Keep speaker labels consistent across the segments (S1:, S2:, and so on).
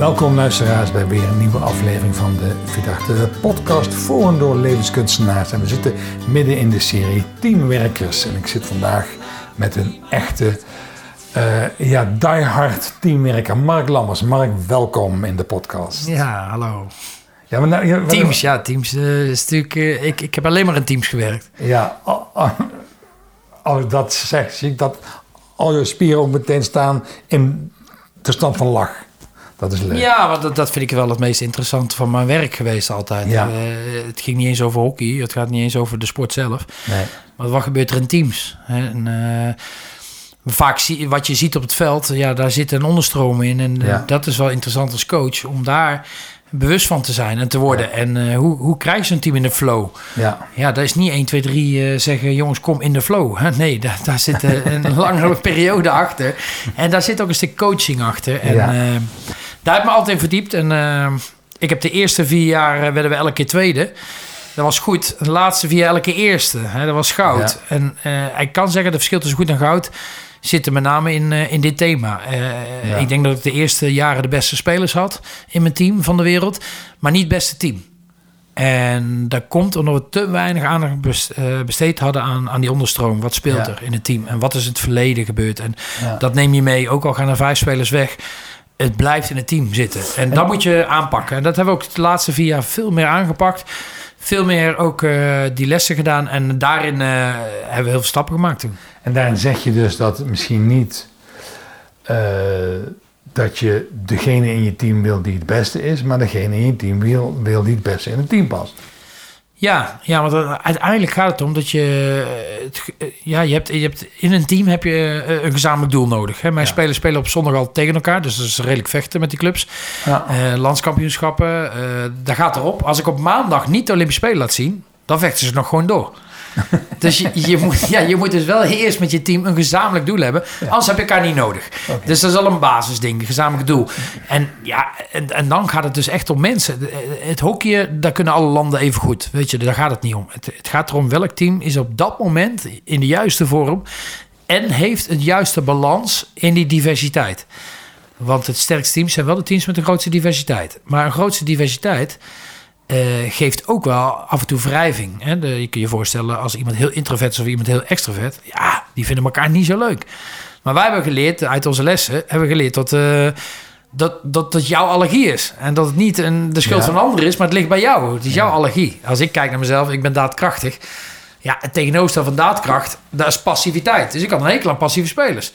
S1: Welkom luisteraars bij weer een nieuwe aflevering van de Vidarte podcast voor en door levenskunstenaars. En we zitten midden in de serie Teamwerkers. En ik zit vandaag met een echte, uh, ja, diehard teamwerker, Mark Lammers. Mark, welkom in de podcast.
S2: Ja, hallo.
S1: Ja, maar nou, ja,
S2: teams, ja, Teams uh, is natuurlijk... Uh, ik, ik heb alleen maar in Teams gewerkt.
S1: Ja, als ik dat zeg, zie ik dat al je spieren ook meteen staan in de stand van lach. Dat is leuk.
S2: Ja, want dat, dat vind ik wel het meest interessante van mijn werk geweest altijd. Ja. Uh, het ging niet eens over hockey, het gaat niet eens over de sport zelf. Nee. Maar wat gebeurt er in teams? Hè? En, uh, vaak zie, wat je ziet op het veld, ja, daar zit een onderstroom in. En ja. dat is wel interessant als coach om daar bewust van te zijn en te worden. En uh, hoe, hoe krijg je een team in de flow? Ja, ja dat is niet 1, 2, 3 uh, zeggen, jongens, kom in de flow. Nee, daar, daar zit een langere periode achter. En daar zit ook een stuk coaching achter. En ja. Daar heb ik me altijd in verdiept. En ik heb de eerste vier jaar, werden we elke keer tweede. Dat was goed. De laatste vier jaar elke keer eerste. Hè, dat was goud. Ja. En ik kan zeggen, het verschil tussen goed en goud zitten met name in, uh, in dit thema. Ja. Ik denk dat ik de eerste jaren de beste spelers had in mijn team van de wereld, maar niet het beste team. En dat komt omdat we te weinig aandacht besteed hadden aan, aan die onderstroom. Wat speelt ja. er in het team en wat is het verleden gebeurd? En ja. dat neem je mee, ook al gaan er vijf spelers weg. Het blijft in het team zitten. En, en dat moet je aanpakken. En dat hebben we ook de laatste vier jaar veel meer aangepakt veel meer ook uh, die lessen gedaan. En daarin uh, hebben we heel veel stappen gemaakt toen.
S1: En daarin zeg je dus dat misschien niet uh, dat je degene in je team wil die het beste is, maar degene in je team wil, wil die het beste in het team past.
S2: Ja, ja, want uiteindelijk gaat het om dat je. Het, ja, je hebt, je hebt, in een team heb je een gezamenlijk doel nodig. Hè? Mijn ja. spelers spelen op zondag al tegen elkaar, dus dat is redelijk vechten met die clubs. Ja. Uh, landskampioenschappen, uh, daar gaat erop. Als ik op maandag niet de Olympische Spelen laat zien, dan vechten ze nog gewoon door. dus je, je, moet, ja, je moet dus wel eerst met je team een gezamenlijk doel hebben. Ja. Anders heb je elkaar niet nodig. Okay. Dus dat is al een basisding, een gezamenlijk doel. En, ja, en, en, dan gaat het dus echt om mensen. Het hockey, daar kunnen alle landen even goed. Weet je, daar gaat het niet om. Het, het gaat erom welk team is op dat moment in de juiste vorm... en heeft het juiste balans in die diversiteit. Want het sterkste teams zijn wel de teams met de grootste diversiteit. Maar een grootste diversiteit uh, geeft ook wel af en toe wrijving. Hè? De, je kunt je voorstellen als iemand heel introvert is of iemand heel extrovert. Ja, die vinden elkaar niet zo leuk. Maar wij hebben geleerd, uit onze lessen, hebben we geleerd dat, uh, dat, dat het jouw allergie is. En dat het niet een, de schuld ja. van een ander is, maar het ligt bij jou. Het is jouw allergie. Als ik kijk naar mezelf, ik ben daadkrachtig. Ja, het tegenoverstel van daadkracht, dat is passiviteit. Dus ik kan een hekel aan passieve spelers.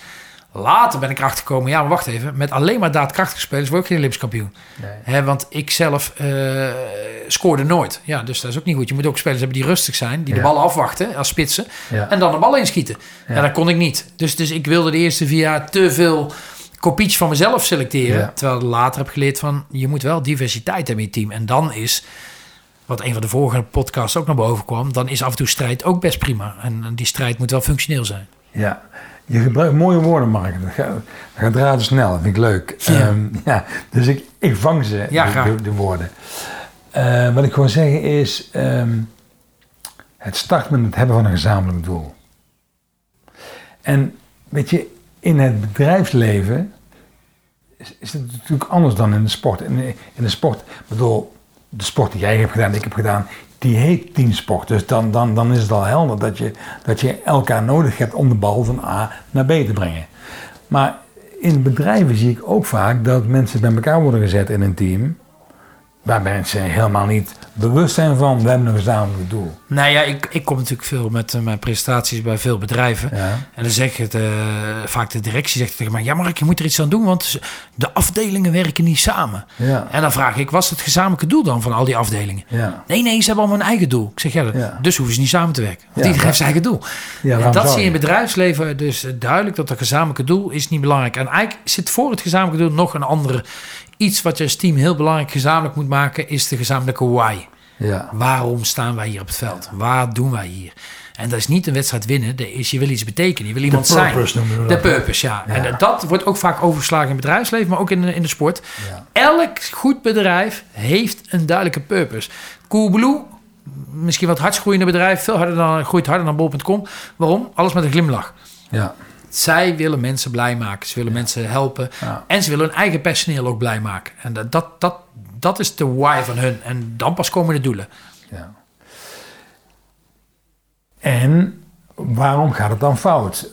S2: Later ben ik erachter gekomen, ja, maar wacht even. Met alleen maar daadkrachtige spelers word ik geen Olympisch kampioen. Nee. He, want ik zelf uh, scoorde nooit. Ja, dus dat is ook niet goed. Je moet ook spelers hebben die rustig zijn, die ja. de bal afwachten als spitsen. Ja. En dan de bal inschieten. Ja. En dat kon ik niet. Dus, dus ik wilde de eerste vier jaar te veel kopietjes van mezelf selecteren. Terwijl ik later heb geleerd van, je moet wel diversiteit hebben in je team. En dan is, wat een van de vorige podcasts ook naar boven kwam, dan is af en toe strijd ook best prima. En die strijd moet wel functioneel zijn.
S1: Ja, je gebruikt mooie woorden, Mark. Dat gaat, dat gaat raden snel, dat vind ik leuk. Ja. Um, ja, dus ik, ik vang ze, ja, de, de, de, woorden. Uh, wat ik gewoon zeggen is, um, het start met het hebben van een gezamenlijk doel. En weet je, in het bedrijfsleven is, is het natuurlijk anders dan in de sport. In, in de sport, bedoel, de sport die jij hebt gedaan, die ik heb gedaan, die heet teamsport. Dus dan, dan, dan is het al helder dat je, dat je elkaar nodig hebt om de bal van A naar B te brengen. Maar in bedrijven zie ik ook vaak dat mensen bij elkaar worden gezet in een team. Waar mensen helemaal niet bewust zijn van, we hebben een gezamenlijk doel.
S2: Nou ja, ik, ik kom natuurlijk veel met uh, mijn presentaties bij veel bedrijven. Ja. En dan zeg het, uh, vaak de directie zegt tegen mij, ja Mark, je moet er iets aan doen, want de afdelingen werken niet samen. Ja. En dan vraag ik, was het gezamenlijke doel dan van al die afdelingen? Ja. Nee, nee, ze hebben allemaal een eigen doel. Ik zeg, ja, dus hoeven ze niet samen te werken. Want iedereen heeft zijn eigen doel. en dat zie je in het bedrijfsleven dus duidelijk, dat het gezamenlijke doel is niet belangrijk. En eigenlijk zit voor het gezamenlijke doel nog een andere iets wat je als team heel belangrijk gezamenlijk moet maken, is de gezamenlijke why. Ja. Waarom staan wij hier op het veld? Waar doen wij hier? En dat is niet een wedstrijd winnen. Dat is, je wil iets betekenen. Je wil iemand zijn. De purpose, ja. ja. En dat wordt ook vaak overgeslagen in het bedrijfsleven, maar ook in, in de sport. Ja. Elk goed bedrijf heeft een duidelijke purpose. Coolblue, misschien wat hardst groeiende bedrijf, veel harder dan, groeit harder dan bol.com. Waarom? Alles met een glimlach. Ja. Zij willen mensen blij maken. Ze willen mensen helpen.
S1: Ja.
S2: En ze willen hun eigen personeel ook blij maken. En dat, dat, dat, dat is de why van hun. En dan pas komen de doelen.
S1: Ja. En waarom gaat het dan fout?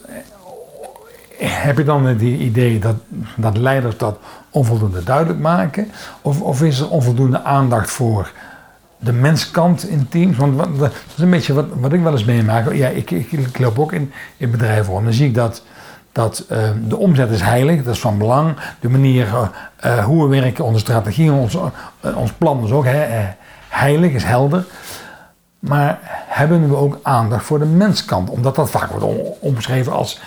S1: Heb je dan het idee dat, dat leiders dat onvoldoende duidelijk maken? Of, of is er onvoldoende aandacht voor de menskant in teams? Want wat, dat is een beetje wat, wat ik wel eens meemaak. Ja, ik, ik, ik loop ook in, in bedrijven rond. Dan zie ik dat, dat eh, de omzet is heilig, dat is van belang. De manier eh, eh, hoe we werken, onze strategie, ons, eh, ons plan is ook heilig, is helder. Maar hebben we ook aandacht voor de menskant? Omdat dat vaak wordt om- omschreven als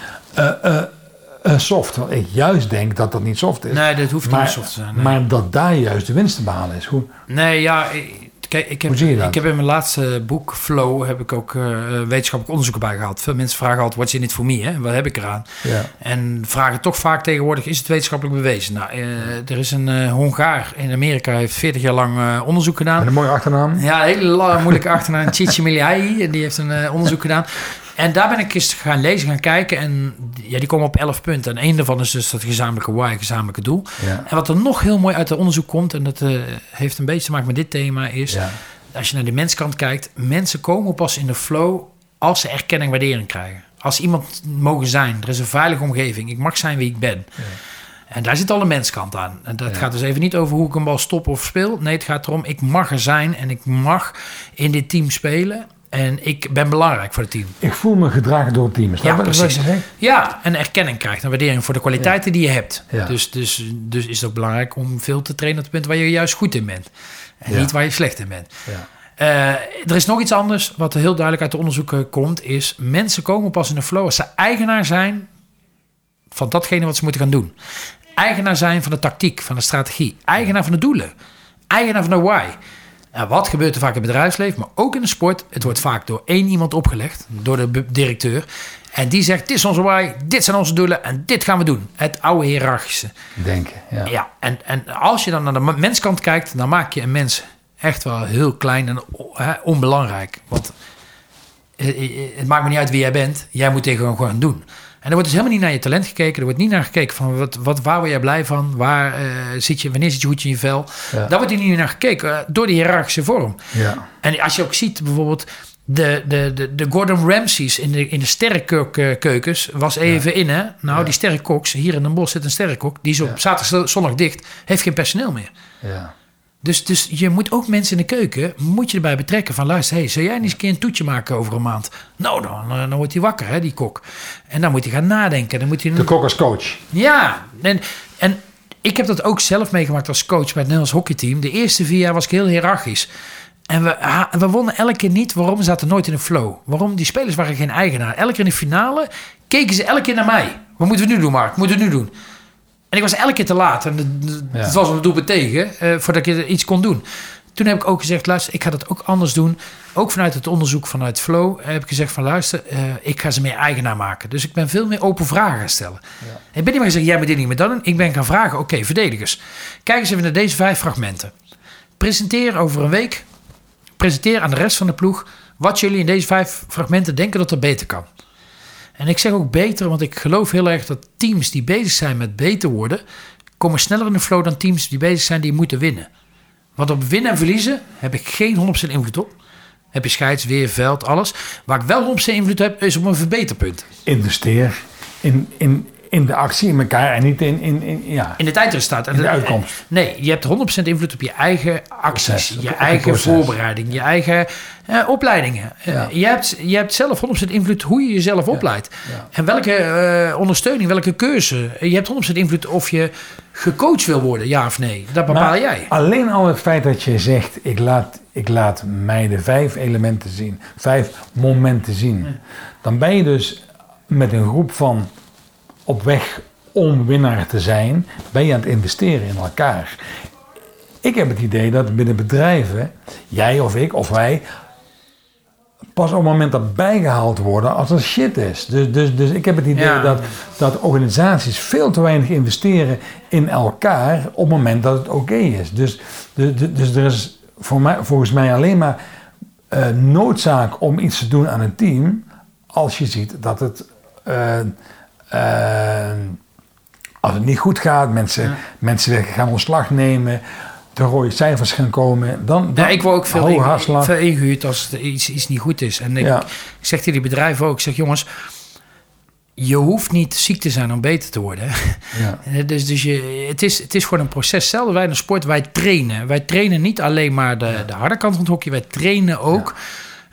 S1: soft. Terwijl ik juist denk dat dat niet soft is.
S2: Nee, dat hoeft
S1: maar,
S2: niet soft te zijn. nee.
S1: Maar dat daar juist de winst te behalen is. Hoe,
S2: Nee, ja, ik- kijk, ik heb, ik heb in mijn laatste boek, Flow, heb ik ook eh, wetenschappelijk onderzoek erbij gehad. Veel mensen vragen altijd, what's in it for me? Hè? Wat heb ik eraan?
S1: ja.
S2: En vragen toch vaak tegenwoordig, is het wetenschappelijk bewezen? Nou, eh, er is een eh, Hongaar in Amerika, heeft 40 jaar lang eh, onderzoek gedaan.
S1: Met een mooie achternaam.
S2: Ja, een hele la- moeilijke achternaam. Chichi Miliai, die heeft een eh, onderzoek gedaan. En daar ben ik eens gaan lezen, gaan kijken. En ja, die komen op 11 punten. En één daarvan is dus dat gezamenlijke why, gezamenlijke doel.
S1: Ja.
S2: En wat er nog heel mooi uit het onderzoek komt, en dat eh, heeft een beetje te maken met dit thema, is
S1: Ja.
S2: als je naar de menskant kijkt, mensen komen pas in de flow als ze erkenning en waardering krijgen. Als iemand mogen zijn, er is een veilige omgeving, ik mag zijn wie ik ben. En daar zit al een menskant aan. En dat
S1: Ja.
S2: gaat dus even niet over hoe ik een bal stop of speel. Nee, het gaat erom, ik mag er zijn en ik mag in dit team spelen. En ik ben belangrijk voor het team.
S1: Ik voel me gedragen door het team. Is
S2: Ja, precies. Ja, en erkenning krijgt en waardering voor de kwaliteiten die je hebt.
S1: Ja.
S2: Dus, dus, dus is het ook belangrijk om veel te trainen op het punt waar je juist goed in bent. En
S1: Ja.
S2: niet waar je slecht in bent.
S1: Ja.
S2: Eh, er is nog iets anders wat heel duidelijk uit de onderzoeken komt. Is mensen komen pas in de flow als ze eigenaar zijn van datgene wat ze moeten gaan doen. Eigenaar zijn van de tactiek, van de strategie. Eigenaar van de doelen. Eigenaar van de why. En wat gebeurt er vaak in het bedrijfsleven, maar ook in de sport? Het wordt vaak door één iemand opgelegd, door de directeur. En die zegt, dit is onze why, dit zijn onze doelen en dit gaan we doen. Het oude hiërarchische.
S1: Denken. Ja.
S2: Ja, en, en als je dan naar de menskant kijkt, dan maak je een mens echt wel heel klein en onbelangrijk. Want eh, eh, het maakt me niet uit wie jij bent, jij moet tegen gewoon gaan doen. En er wordt dus helemaal niet naar je talent gekeken. Er wordt niet naar gekeken van wat, wat, waar word jij blij van? Waar eh, zit je, wanneer zit je goed in je vel?
S1: Ja.
S2: Daar wordt er niet naar gekeken eh, door de hiërarchische vorm.
S1: Ja.
S2: En als je ook ziet bijvoorbeeld de, de, de, de Gordon Ramsays in de, in de sterrenkeukens was even in hè. Nou, die sterrenkoks, hier in Den Bosch zit een sterrenkok, die is op zaterdag, zondag dicht, heeft geen personeel meer.
S1: Ja.
S2: Dus, dus je moet ook mensen in de keuken, moet je erbij betrekken van luister, hey, zou jij niet eens een keer een toetje maken over een maand? Nou, dan, eh, dan wordt hij wakker, hè, die kok. En dan moet hij gaan nadenken. Dan moet hij
S1: De kok als coach.
S2: ja, en, en ik heb dat ook zelf meegemaakt als coach bij het Nederlands hockeyteam. De eerste vier jaar was ik heel hiërarchisch. En we, we wonnen elke keer niet. Waarom? Ze zaten nooit in een flow. Waarom? Die spelers waren geen eigenaar. Elke keer in de finale keken ze elke keer naar mij. Wat moeten we nu doen, Mark? Wat moeten we nu doen? En ik was elke keer te laat. En het- was een doelpunt tegen, eh, voordat ik iets kon doen. Toen heb ik ook gezegd, luister, ik ga dat ook anders doen. Ook vanuit het onderzoek vanuit Flow heb ik gezegd van, luister, eh, ik ga ze meer eigenaar maken. Dus ik ben veel meer open vragen gaan stellen. Ik ben niet meer gezegd, jij moet dit niet meer doen. Ik ben gaan vragen, oké, verdedigers. Kijk eens even naar deze vijf fragmenten. Presenteer over een week, presenteer aan de rest van de ploeg... wat jullie in deze vijf fragmenten denken dat er beter kan. En ik zeg ook beter, want ik geloof heel erg dat teams die bezig zijn met beter worden... komen sneller in de flow dan teams die bezig zijn die moeten winnen. Want op winnen en verliezen heb ik geen 100% invloed op. Heb je scheids, weer, veld, alles. Waar ik wel 100% invloed heb, is op een verbeterpunt.
S1: Investeer in, in, in de actie, in elkaar en niet in, in, in ja.
S2: In het eindresultaat. En
S1: In de uitkomst.
S2: Nee, je hebt 100% invloed op je eigen acties,
S1: Proces,
S2: je eigen
S1: proces.
S2: voorbereiding, je eigen eh, opleidingen. Eh,
S1: Ja.
S2: je, hebt, je hebt zelf 100% invloed hoe je jezelf opleidt.
S1: Ja.
S2: En welke eh, ondersteuning, welke keuze. Je hebt 100% invloed of je gecoacht wil worden, ja of nee. Dat bepaal
S1: Maar
S2: jij.
S1: Alleen al het feit dat je zegt, ik laat, ik laat mij de vijf elementen zien, vijf momenten zien. Dan ben je dus met een groep van op weg om winnaar te zijn, ben je aan het investeren in elkaar. Ik heb het idee dat binnen bedrijven, jij of ik of wij, pas op het moment dat bijgehaald worden als er shit is. Dus, dus, dus ik heb het idee
S2: Ja.
S1: dat, dat organisaties veel te weinig investeren in elkaar op het moment dat het oké is. Dus, dus, dus er is voor mij, volgens mij alleen maar eh, noodzaak om iets te doen aan een team als je ziet dat het eh, eh, als het niet goed gaat, mensen,
S2: Ja.
S1: mensen gaan ontslag nemen, de rode cijfers gaan komen, dan, dan
S2: Ja, ik word ook veel, inge- ingehuurd als er iets, iets niet goed is. En ik,
S1: Ja.
S2: ik zeg tegen die bedrijven ook, ik zeg jongens, je hoeft niet ziek te zijn om beter te worden.
S1: Ja.
S2: Eh, Dus, dus je, het, is, het is gewoon een proces. Hetzelfde wij in de sport, wij trainen. Wij trainen niet alleen maar de, de harde kant van het hockey, wij trainen ook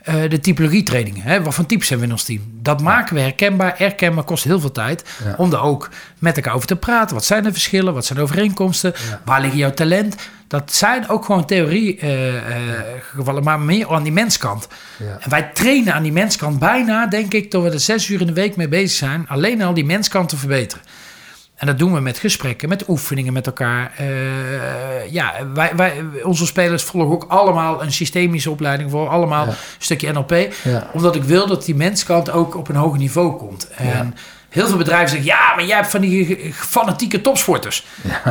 S2: eh, de typologie trainingen. Hè? Wat voor types hebben we in ons team? Dat maken we herkenbaar. Herkenbaar kost heel veel tijd
S1: Ja.
S2: om daar ook met elkaar over te praten. Wat zijn de verschillen? Wat zijn de overeenkomsten?
S1: Ja.
S2: Waar liggen jouw talent? Dat zijn ook gewoon theorie eh, eh, gevallen, maar meer aan die menskant.
S1: Ja.
S2: En wij trainen aan die menskant bijna, denk ik, dat we er zes uur in de week mee bezig zijn. Alleen al die menskant te verbeteren. En dat doen we met gesprekken, met oefeningen met elkaar. Eh, ja, wij, wij, onze spelers volgen ook allemaal een systemische opleiding voor. Allemaal
S1: Ja.
S2: een stukje NLP.
S1: Ja.
S2: Omdat ik wil dat die menskant ook op een hoger niveau komt. En
S1: Ja.
S2: heel veel bedrijven zeggen... ja, maar jij hebt van die fanatieke topsporters.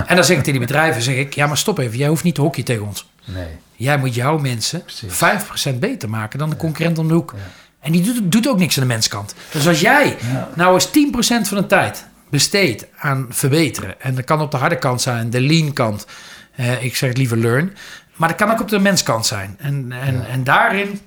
S2: En dan zeg ik tegen die bedrijven... zeg ik, ja, maar stop even. Jij hoeft niet te hockey tegen ons.
S1: Nee.
S2: Jij moet jouw mensen
S1: Precies.
S2: 5% beter maken dan de concurrent om de hoek. En die doet, doet ook niks aan de menskant. Dus als jij nou eens 10% van de tijd besteedt aan verbeteren... en dat kan op de harde kant zijn, de lean kant... eh, ik zeg het liever learn... maar dat kan ook op de menskant zijn. En, en, en daarin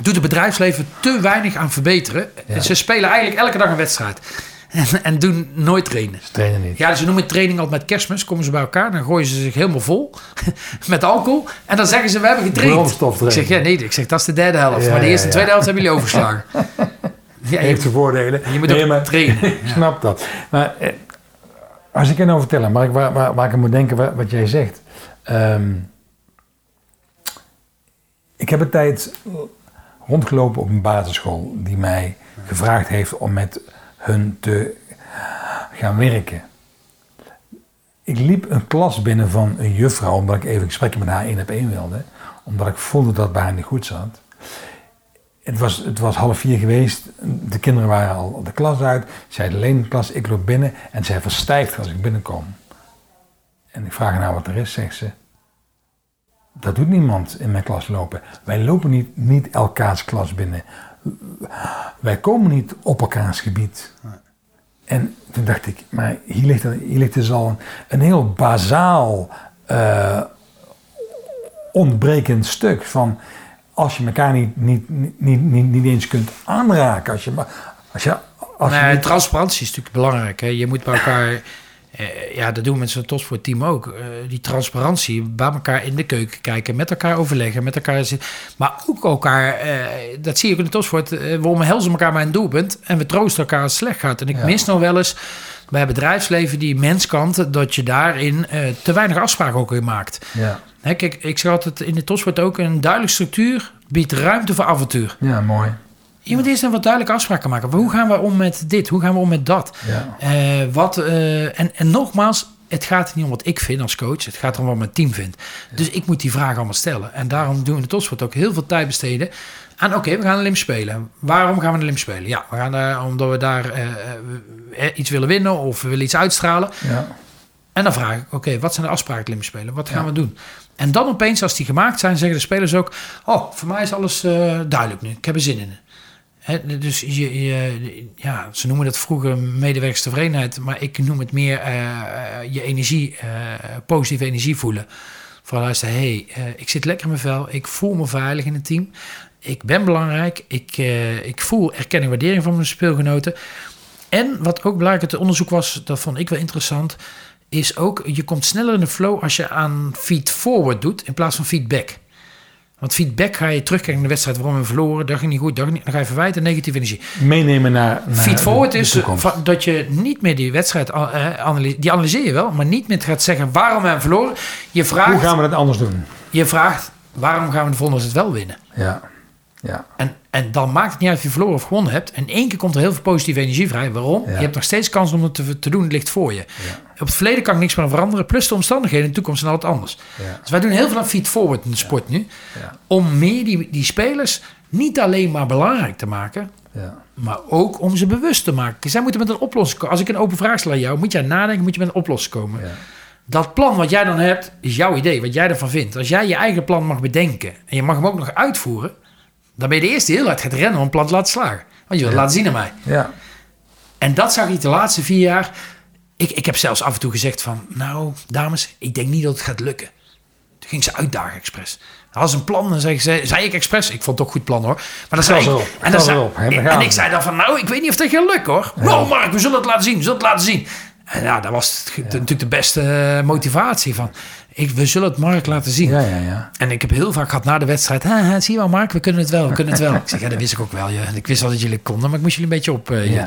S2: doet het bedrijfsleven te weinig aan verbeteren.
S1: Ja.
S2: Ze spelen eigenlijk elke dag een wedstrijd. En, en doen nooit trainen.
S1: Ze trainen niet.
S2: Ja, dus ze noemen training altijd met kerstmis. Komen ze bij elkaar, dan gooien ze zich helemaal vol met alcohol. En dan zeggen ze, we hebben getraind. Ik zeg, ja, nee, ik zeg, dat is de derde helft.
S1: Ja,
S2: maar de eerste en tweede helft hebben jullie overgeslagen. ja,
S1: heeft zijn voordelen.
S2: je moet
S1: Nee, maar-
S2: trainen.
S1: Ik snap dat. Maar eh, als ik je nou vertellen, maar ik, waar, waar, waar ik aan moet denken wat, wat jij zegt. Ehm, ik heb een tijd rondgelopen op een basisschool die mij gevraagd heeft om met hun te gaan werken. Ik liep een klas binnen van een juffrouw, omdat ik even een gesprekje met haar één op één wilde. Omdat ik voelde dat het bij haar niet goed zat. Het was, het was half vier geweest. De kinderen waren al de klas uit. Zij alleen de klas. Ik loop binnen en zij verstijft als ik binnenkom. En ik vraag haar wat er is, zegt ze. Dat doet niemand in mijn klas lopen. Wij lopen niet, niet elkaars klas binnen. Wij komen niet op elkaars gebied. En toen dacht ik, maar hier ligt, er- hier ligt dus al een, een heel bazaal eh, ontbrekend stuk van als je elkaar niet, niet, niet, niet, eens kunt aanraken. Als je, maar- als je, als je niet-
S2: transparantie is natuurlijk belangrijk. Hè? Je moet bij elkaar... eh, ja, dat doen we met zo'n topsportteam ook. eh, die transparantie, bij elkaar in de keuken kijken, met elkaar overleggen, met elkaar zitten. Maar ook elkaar, eh, dat zie je ook in de topsport, eh, we omhelzen elkaar bij een doelpunt en we troosten elkaar als het slecht gaat. En ik
S1: Ja.
S2: mis nog wel eens bij het bedrijfsleven die menskant, dat je daarin te weinig afspraken ook in maakt.
S1: ja,
S2: Hè, kijk, ik zeg altijd in de topsport ook een duidelijke structuur biedt ruimte voor avontuur.
S1: ja, mooi.
S2: Je moet eerst een wat duidelijke afspraken maken. Hoe gaan we om met dit? Hoe gaan we om met dat?
S1: Ja.
S2: Eh, wat, eh, en, en nogmaals, het gaat niet om wat ik vind als coach. Het gaat erom wat mijn team vindt. Dus ik moet die vragen allemaal stellen. En daarom doen we in de topsport ook heel veel tijd besteden aan... oké, we gaan een lim spelen. Waarom gaan we een lim spelen? Ja, we gaan daar, omdat we daar eh, iets willen winnen of we willen iets uitstralen.
S1: Ja.
S2: En dan vraag ik, oké, wat zijn de afspraken lim spelen? Wat gaan
S1: Ja.
S2: we doen? En dan opeens, als die gemaakt zijn, zeggen de spelers ook... oh, voor mij is alles eh, duidelijk nu. Ik heb er zin in. Dus je, je, ja, ze noemen dat vroeger medewerkerstevredenheid, maar ik noem het meer eh, eh, je energie, positieve energie voelen. Van luisteren, hey, ik zit lekker in mijn vel, ik voel me veilig in het team, ik ben belangrijk, ik, ik voel erkenning en waardering van mijn speelgenoten. En wat ook belangrijk uit het onderzoek was, dat vond ik wel interessant, is ook je komt sneller in de flow als je aan feed forward doet in plaats van feedback. Want feedback ga je terugkijken naar de wedstrijd waarom we verloren, dat ging niet goed, dat ging niet, dan ga je verwijten, negatieve energie.
S1: Meenemen naar, naar
S2: Feed forward
S1: de- de
S2: is van- dat je niet meer die wedstrijd, eh, analy- die analyseer je wel, maar niet meer gaat zeggen waarom we hebben verloren. Je
S1: Hoe
S2: vraagt,
S1: gaan we dat anders doen?
S2: je vraagt waarom gaan we de volgende wedstrijd wel winnen.
S1: Ja, ja,
S2: En, en dan maakt het niet uit of je verloren of gewonnen hebt. In één keer komt er heel veel positieve energie vrij. Waarom?
S1: Ja.
S2: Je hebt nog steeds kans om het te, te doen. Het ligt voor je. Op het verleden kan ik niks meer veranderen. Plus de omstandigheden in de toekomst zijn altijd anders.
S1: ja,
S2: Dus wij doen heel veel aan feed forward in de sport nu.
S1: ja,
S2: Om meer die, die spelers niet alleen maar belangrijk te maken.
S1: ja.
S2: Maar ook om ze bewust te maken. Zij moeten met een oplossing komen. Als ik een open vraag stel aan jou, moet jij nadenken, moet je met een oplossing komen.
S1: Ja.
S2: Dat plan wat jij dan hebt, is jouw idee, wat jij ervan vindt. Als jij je eigen plan mag bedenken en je mag hem ook nog uitvoeren, dan ben je de eerste die heel hard gaat rennen om een plan te laten slagen. Want je het laten zien aan mij.
S1: ja.
S2: En dat zag ik de laatste vier jaar. Ik, ik heb zelfs af en toe gezegd van... Nou, dames, ik denk niet dat het gaat lukken. Toen ging ze uitdagen expres. Had ze een plan, dan zei, zei, zei ik expres. Ik vond het ook goed plan hoor. Maar dan zei ik,
S1: erop,
S2: en, dan zei,
S1: erop,
S2: en ik zei dan van... Nou, ik weet niet of dat gaat lukken hoor. Nou Mark, we zullen het laten zien. We zullen het laten zien. En ja, dat was het- natuurlijk de beste eh, motivatie van... Ik, we zullen het Mark laten zien.
S1: Ja, ja, ja.
S2: En ik heb heel vaak gehad na de wedstrijd... "Ha, ha, zie je wel Mark, we kunnen het wel, we kunnen het wel. ik zeg, ja, dat wist ik ook wel. Ja. Ik wist wel dat jullie konden, maar ik moest jullie een beetje op eh.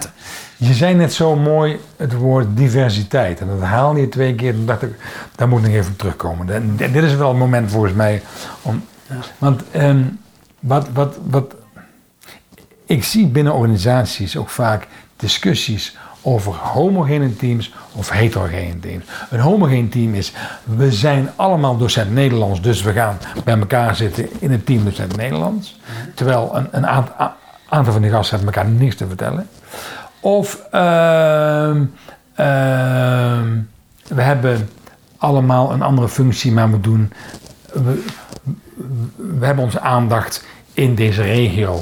S1: Je zei net zo mooi het woord diversiteit. En dat haalde je twee keer. Toen dacht ik, daar moet ik nog even op terugkomen. En dit is wel het moment volgens mij om. Want ehm, wat, wat, wat. Ik zie binnen organisaties ook vaak discussies over homogene teams of heterogene teams. Een homogeen team is, we zijn allemaal docent Nederlands, dus we gaan bij elkaar zitten in een team docent Nederlands. Terwijl een, een aantal van die gasten hebben elkaar niks te vertellen. Of ehm, ehm, we hebben allemaal een andere functie, maar we doen. We hebben onze aandacht in deze regio.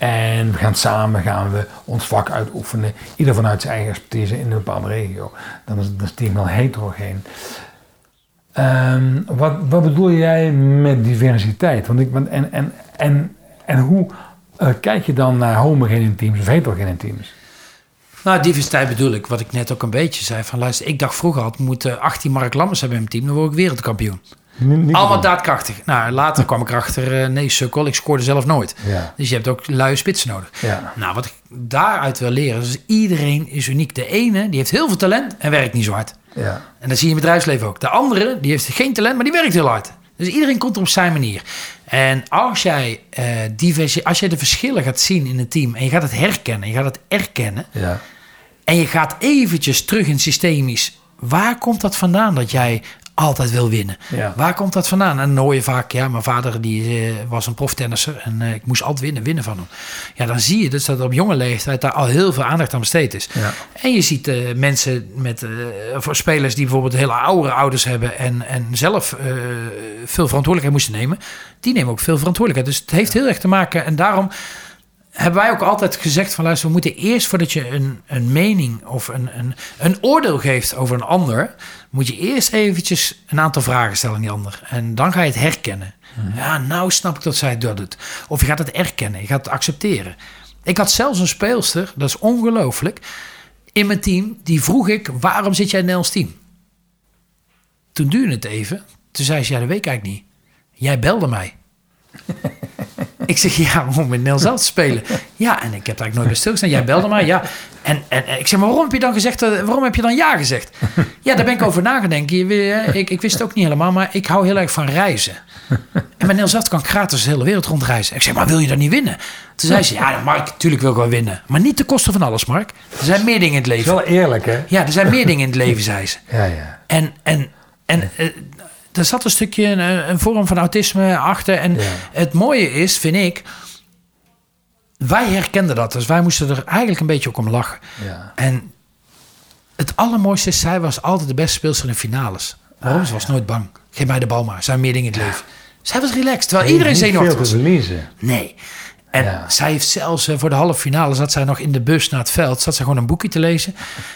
S1: En we gaan samen gaan we ons vak uitoefenen. Ieder vanuit zijn eigen expertise in een bepaalde regio. Dan is, het team wel heterogeen. Ehm, wat, wat bedoel jij met diversiteit? Want ik, en, en, en, en hoe eh, kijk je dan naar homogene teams of heterogene teams?
S2: Nou, diversiteit bedoel ik, wat ik net ook een beetje zei. Van luister, ik dacht vroeger had, moeten 18 Mark Lammers hebben in mijn team, dan word ik wereldkampioen.
S1: Niet, niet
S2: Allemaal daadkrachtig. Nou, later kwam ik erachter, eh, nee, sukkel, ik scoorde zelf nooit.
S1: Ja.
S2: Dus je hebt ook luie spitsen nodig.
S1: Ja.
S2: Nou, wat ik daaruit wil leren, is iedereen is uniek. De ene, die heeft heel veel talent en werkt niet zo hard.
S1: Ja.
S2: En dat zie je in het bedrijfsleven ook. De andere, die heeft geen talent, maar die werkt heel hard. Dus iedereen komt er op zijn manier. En als jij, diversi- als jij de verschillen gaat zien in het team... en je gaat het herkennen, je gaat het erkennen...
S1: Ja.
S2: en je gaat eventjes terug in systemisch... waar komt dat vandaan dat jij altijd wil winnen?
S1: Ja.
S2: Waar komt dat vandaan? En dan hoor je vaak, ja, mijn vader die, eh, was een proftennisser... en eh, ik moest altijd winnen, winnen van hem. Ja, dan zie je dus dat op jonge leeftijd... daar al heel veel aandacht aan besteed is.
S1: Ja.
S2: En je ziet eh, mensen met voor spelers die bijvoorbeeld hele oude ouders hebben en, en zelf veel verantwoordelijkheid moesten nemen, die nemen ook veel verantwoordelijkheid. Dus het heeft heel erg te maken. En daarom hebben wij ook altijd gezegd van luister, we moeten eerst voordat je een, een mening of een, een, een oordeel geeft over een ander, moet je eerst eventjes een aantal vragen stellen aan die ander. En dan ga je het herkennen. Ja, nou snap ik dat zij dat doet. Of je gaat het erkennen, je gaat het accepteren. Ik had zelfs een speelster, dat is ongelooflijk, in mijn team. Die vroeg ik, waarom zit jij in Nels team? Toen duurde het even. Toen zei ze, ja, dat weet ik eigenlijk niet. Jij belde mij. ik zeg, ja, om met Nels zelf te spelen. Ja, en ik heb daar eigenlijk nooit bij stilgestaan. Jij belde mij, ja. En, en, en ik zeg, maar waarom heb je dan gezegd, waarom heb je dan ja gezegd? Ja, daar ben ik over nagedenken. Ik, ik wist het ook niet helemaal, maar ik hou heel erg van reizen. En met Nels zelf kan ik gratis de hele wereld rondreizen. Ik zeg, maar wil je dan niet winnen? Toen zei ze, ja, Mark, natuurlijk wil ik wel winnen. Maar niet ten koste van alles, Mark. Er zijn meer dingen in het
S1: is
S2: leven.
S1: wel eerlijk, hè?
S2: Ja, er zijn meer dingen in het leven, zei ze.
S1: Ja, ja.
S2: En, en, en eh, er zat een stukje een, een vorm van autisme achter. En
S1: Ja.
S2: het mooie is, vind ik, wij herkenden dat. Dus wij moesten er eigenlijk een beetje ook om lachen.
S1: Ja.
S2: En het allermooiste is, zij was altijd de beste speelster in finales. Waarom? Ze was nooit bang. Geef mij de bal maar. Er zijn meer dingen in het leven. Zij was relaxed, terwijl iedereen
S1: Niet
S2: zenuwachtig
S1: veel te
S2: was.
S1: verliezen.
S2: Nee. En
S1: Ja.
S2: zij heeft zelfs eh, voor de halve finale zat zij nog in de bus naar het veld. Zat ze gewoon een boekje te lezen.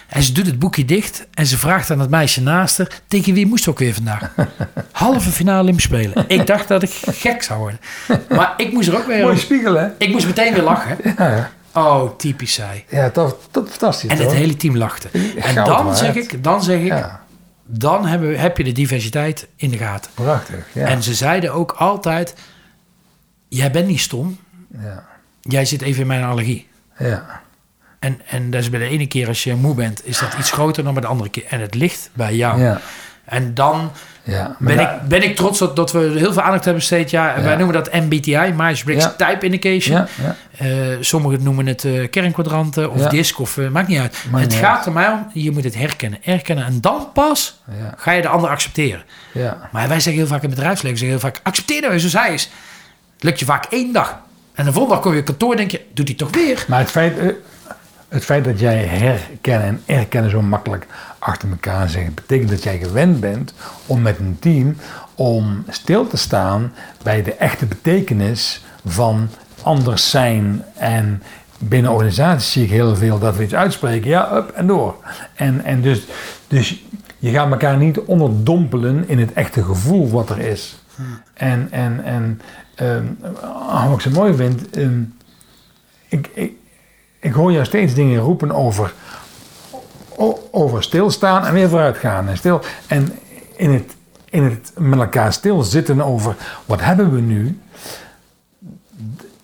S2: En ze doet het boekje dicht. En ze vraagt aan het meisje naast haar. Tegen wie moest ook weer vandaag? Halve finale Olympisch spelen. Ik dacht dat ik gek zou worden. Maar ik moest er ook
S1: Mooi
S2: weer...
S1: spiegel, hè?
S2: Ik moest meteen weer lachen.
S1: Ja,
S2: Oh, typisch zij.
S1: ja dat, dat fantastisch,
S2: En het
S1: hoor.
S2: hele team lachte. En dan zeg ik, dan zeg ik,
S1: Ja,
S2: dan hebben we, heb je de diversiteit in de gaten.
S1: prachtig. Ja.
S2: En ze zeiden ook altijd, jij bent niet stom.
S1: Ja.
S2: Jij zit even in mijn allergie.
S1: ja.
S2: En, en dat is bij de ene keer als je moe bent, is dat iets groter dan bij de andere keer. En het ligt bij jou.
S1: Ja.
S2: En dan
S1: Ja.
S2: ben,
S1: Maar
S2: ik, ben ik trots dat, dat we heel veel aandacht hebben besteed. Ja, Wij noemen dat MBTI, Myers-Briggs
S1: Ja.
S2: Type Indication. Eh, sommigen noemen het eh, kernkwadranten of disc, of eh, maakt niet uit.
S1: Maakt
S2: het
S1: niet
S2: gaat
S1: uit.
S2: er mij om, je moet het herkennen. Herkennen en dan pas ga je de ander accepteren.
S1: ja.
S2: Maar wij zeggen heel vaak in het bedrijfsleven, zeggen heel vaak, accepteer nou eens zoals hij is. Lukt je vaak één dag. En de volgende dag kom je op kantoor en denk je, doet hij toch weer?
S1: Maar het feit, eh, het feit dat jij herkennen en erkennen zo makkelijk achter elkaar zegt, betekent dat jij gewend bent om met een team om stil te staan bij de echte betekenis van anders zijn en binnen organisaties zie ik heel veel dat we iets uitspreken, ja, up en door. En, en dus, dus je gaat elkaar niet onderdompelen in het echte gevoel wat er is. En, en, en um, wat ik zo mooi vind, ehm, ik, ik, ik hoor jou steeds dingen roepen over, over stilstaan en weer vooruit gaan. En, stil, en in het, in het met elkaar stilzitten over wat hebben we nu,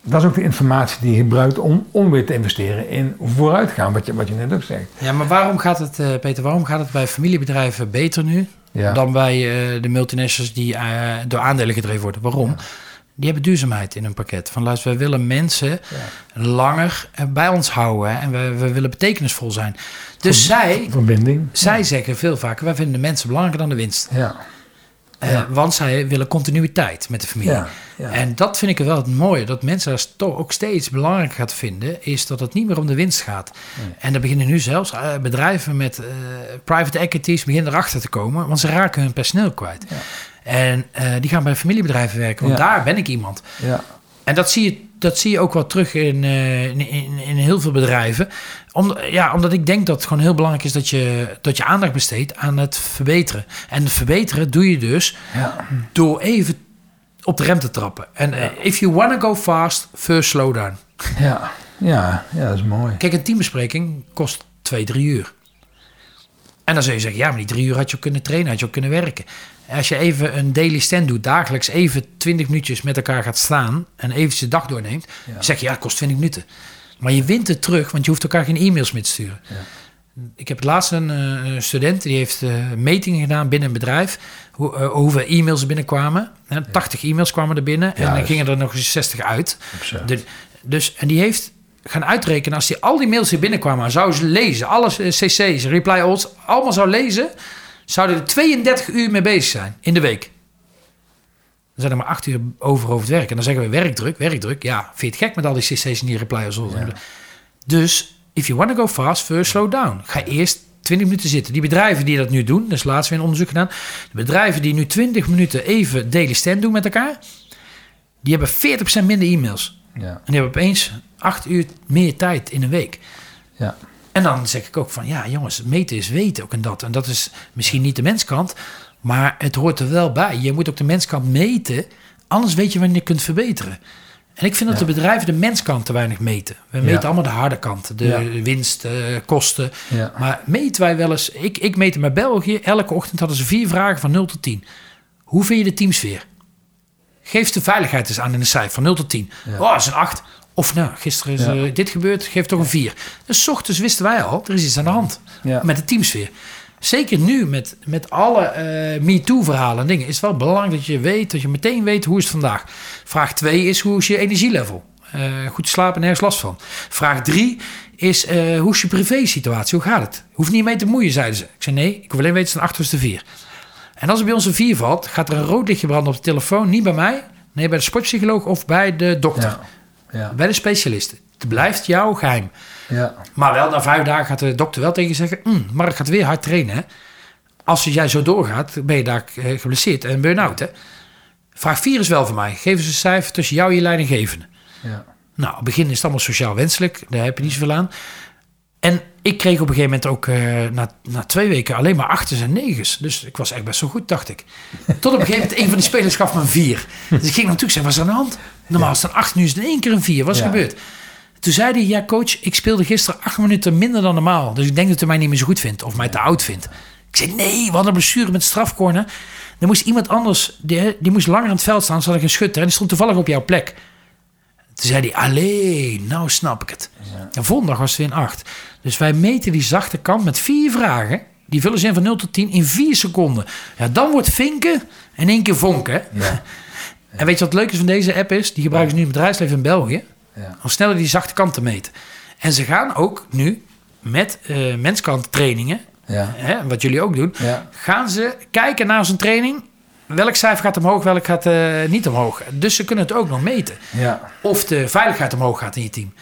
S1: dat is ook de informatie die je gebruikt om, om weer te investeren in vooruitgaan, wat je, wat je net ook zegt.
S2: Ja, maar waarom gaat het, uh, Peter, waarom gaat het bij familiebedrijven beter nu dan bij uh, de multinationals die uh, door aandelen gedreven worden? Waarom? Die hebben duurzaamheid in hun pakket. Van luister, we willen mensen langer bij ons houden en we, we willen betekenisvol zijn. Dus zij,
S1: verbinding.
S2: zij zeggen veel vaker: wij vinden de mensen belangrijker dan de winst.
S1: Ja.
S2: Uh, want zij willen continuïteit met de familie. Ja, ja. En dat vind ik wel het mooie. Dat mensen dat toch ook steeds belangrijk gaat vinden... is dat het niet meer om de winst gaat. Nee. En dan beginnen nu zelfs uh, bedrijven met uh, private equities... beginnen erachter te komen, want ze raken hun personeel kwijt. Ja. En die gaan bij familiebedrijven werken, want daar ben ik iemand. En dat zie je dat zie je ook wel terug in, in, in, in, heel veel bedrijven. Om, ja, omdat ik denk dat het gewoon heel belangrijk is dat je, dat je aandacht besteedt aan het verbeteren. En het verbeteren doe je dus ja. door even op de rem te trappen. En ja. if you want to go fast, first slow down.
S1: Ja. ja, ja, dat is mooi.
S2: Kijk, een teambespreking kost twee, drie uur. En dan zou je zeggen, ja, maar die drie uur had je ook kunnen trainen, had je ook kunnen werken. Als je even een daily stand doet, dagelijks even 20 minuutjes met elkaar gaat staan en even de dag doorneemt, ja. zeg je, ja, het kost 20 minuten. Maar je wint het terug, want je hoeft elkaar geen e-mails meer te sturen. Ja. Ik heb laatst een uh, student die heeft uh, metingen gedaan binnen een bedrijf. Hoe, uh, hoeveel e-mails er binnenkwamen. Ja. 80 e-mails kwamen er binnen en dan gingen er nog eens 60 uit. De, dus, en die heeft gaan uitrekenen als hij al die mails die binnenkwamen, zou ze lezen, alles cc's, reply alls, allemaal zou lezen, zouden er 32 uur mee bezig zijn in de week. Dan zijn er maar acht uur over over het werk. En dan zeggen we werkdruk, werkdruk. Ja, vind je het gek met al die cc's en die repliers? Ja. Dus, if you want to go fast, first slow down. Ga eerst 20 minuten zitten. Die bedrijven die dat nu doen, dat is laatst weer een onderzoek gedaan. De bedrijven die nu 20 minuten even daily stand doen met elkaar, die hebben 40% minder e-mails. Ja. En die hebben opeens 8 uur meer tijd in een week.
S1: Ja.
S2: En dan zeg ik ook van, ja jongens, meten is weten ook en dat. En dat is misschien niet de menskant, maar het hoort er wel bij. Je moet ook de menskant meten, anders weet je wanneer je kunt verbeteren. En ik vind dat ja. de bedrijven de menskant te weinig meten. We meten ja. allemaal de harde kant, de ja. winst, de kosten. Maar meten wij wel eens... Ik, ik meet bij België, elke ochtend hadden ze vier vragen van 0 tot 10. Hoe vind je de teamsfeer? Geef de veiligheid eens aan in een cijfer van 0 tot 10. Oh, dat is een 8. Of nou, gisteren is uh, dit gebeurd, geef toch een 4. Dus ochtends wisten wij al, er is iets aan de hand met de teamsfeer. Zeker nu met, met alle uh, MeToo-verhalen en dingen... is het wel belangrijk dat je weet, dat je meteen weet hoe is het vandaag. Vraag 2 is hoe is je energielevel? Uh, goed slapen, nergens last van. Vraag 3 is uh, hoe is je privé-situatie? Hoe gaat het? Hoeft niet mee te moeien, zeiden ze. Ik zei nee, ik wil alleen weten het een 8 of 4. En als er bij ons een 4 valt, gaat er een rood lichtje branden op de telefoon. Niet bij mij, nee, bij de sportpsycholoog of bij de dokter. Ja. Ja. Bij de specialisten. Het blijft jouw geheim.
S1: Ja.
S2: Maar wel na vijf dagen gaat de dokter wel tegen je zeggen... Mm, Mark gaat weer hard trainen. Hè? Als jij zo doorgaat, ben je daar geblesseerd en burn-out. Hè? Vraag 4 is wel voor mij. Geef eens een cijfer tussen jou en je leidinggevende.
S1: Ja.
S2: Nou, op het begin is het allemaal sociaal wenselijk. Daar heb je niet zoveel aan. En ik kreeg op een gegeven moment ook uh, na, na twee weken alleen maar achters en negens. Dus ik was echt best zo goed, dacht ik. Tot op een gegeven moment een van die spelers gaf me een vier. Dus ik ging natuurlijk zeggen, wat is er aan de hand? Normaal ja. is het een acht, nu is het in één keer een vier. Wat is ja. gebeurd? Toen zei hij, ja coach, ik speelde gisteren acht minuten minder dan normaal. Dus ik denk dat hij mij niet meer zo goed vindt of mij te oud vindt. Ik zei, nee, we hadden een blessure met strafcorner. Er moest iemand anders, die, die moest langer aan het veld staan, zodat ik een schutter. En die stond toevallig op jouw plek. Toen zei hij, alleen, nou snap ik het. Ja. En volgende was het weer een acht. Dus wij meten die zachte kant met vier vragen. Die vullen ze in van 0 tot 10 in vier seconden. Ja, dan wordt vinken in één keer vonken. Ja. En weet je wat het leuke is van deze app is? Die gebruiken ze nu in het bedrijfsleven in België.
S1: Ja.
S2: Om sneller die zachte kant te meten. En ze gaan ook nu met uh, menskant trainingen,
S1: ja.
S2: hè, wat jullie ook doen, gaan ze kijken naar zo'n training. Welk cijfer gaat omhoog, welk gaat uh, niet omhoog. Dus ze kunnen het ook nog meten.
S1: Ja.
S2: Of de veiligheid omhoog gaat in je team.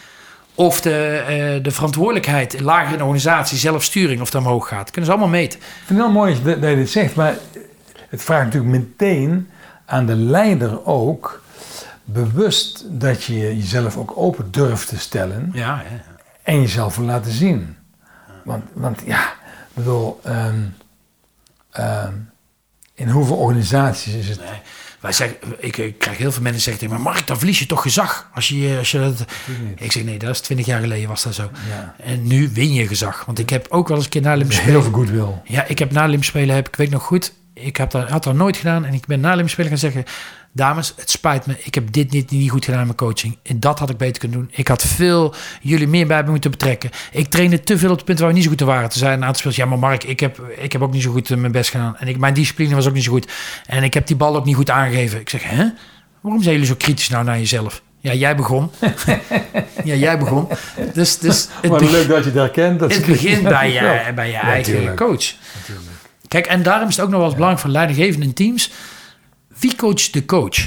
S2: Of de, uh, de verantwoordelijkheid lager in de organisatie, zelfsturing, of dat omhoog gaat. Dat kunnen ze allemaal meten.
S1: Ik vind het heel mooi dat, dat je dit zegt, maar het vraagt natuurlijk meteen aan de leider ook bewust dat je jezelf ook open durft te stellen
S2: Ja, ja.
S1: en jezelf wil laten zien. Want, want ja, ik bedoel, ehm, ehm, in hoeveel organisaties is het?
S2: Nee. Wij zeggen, ik, ik krijg heel veel mensen zeggen tegen me, Mark, dan verlies je toch gezag. Als je, als je dat... Ik zeg, nee, dat is twintig jaar geleden was dat zo.
S1: Ja.
S2: En nu win je gezag. Want ik heb ook wel eens een keer na Lim
S1: Heel
S2: spelen.
S1: veel goodwill.
S2: Ja, ik heb na spelen, heb, ik weet nog goed, ik heb dat, had dat nooit gedaan. En ik ben na spelen gaan zeggen, dames, het spijt me. Ik heb dit niet, niet goed gedaan met coaching. En dat had ik beter kunnen doen. Ik had veel jullie meer bij me moeten betrekken. Ik trainde te veel op het punt waar we niet zo goed te waren. Toen zei een aantal spelers, ja maar Mark, ik heb, ik heb ook niet zo goed eh, mijn best gedaan. En ik, mijn discipline was ook niet zo goed. En ik heb die bal ook niet goed aangegeven. Ik zeg, hè? Waarom zijn jullie zo kritisch nou naar jezelf? Ja, jij begon. ja, jij begon. Dus, dus het,
S1: Maar leuk dat je het herkent. Dat
S2: het
S1: is-
S2: begint bij je,
S1: Ja.
S2: bij je
S1: Ja,
S2: eigen
S1: tuurlijk.
S2: coach. Kijk, en daarom is het ook nog wel eens belangrijk voor leidinggevenden in teams. Wie coacht de coach?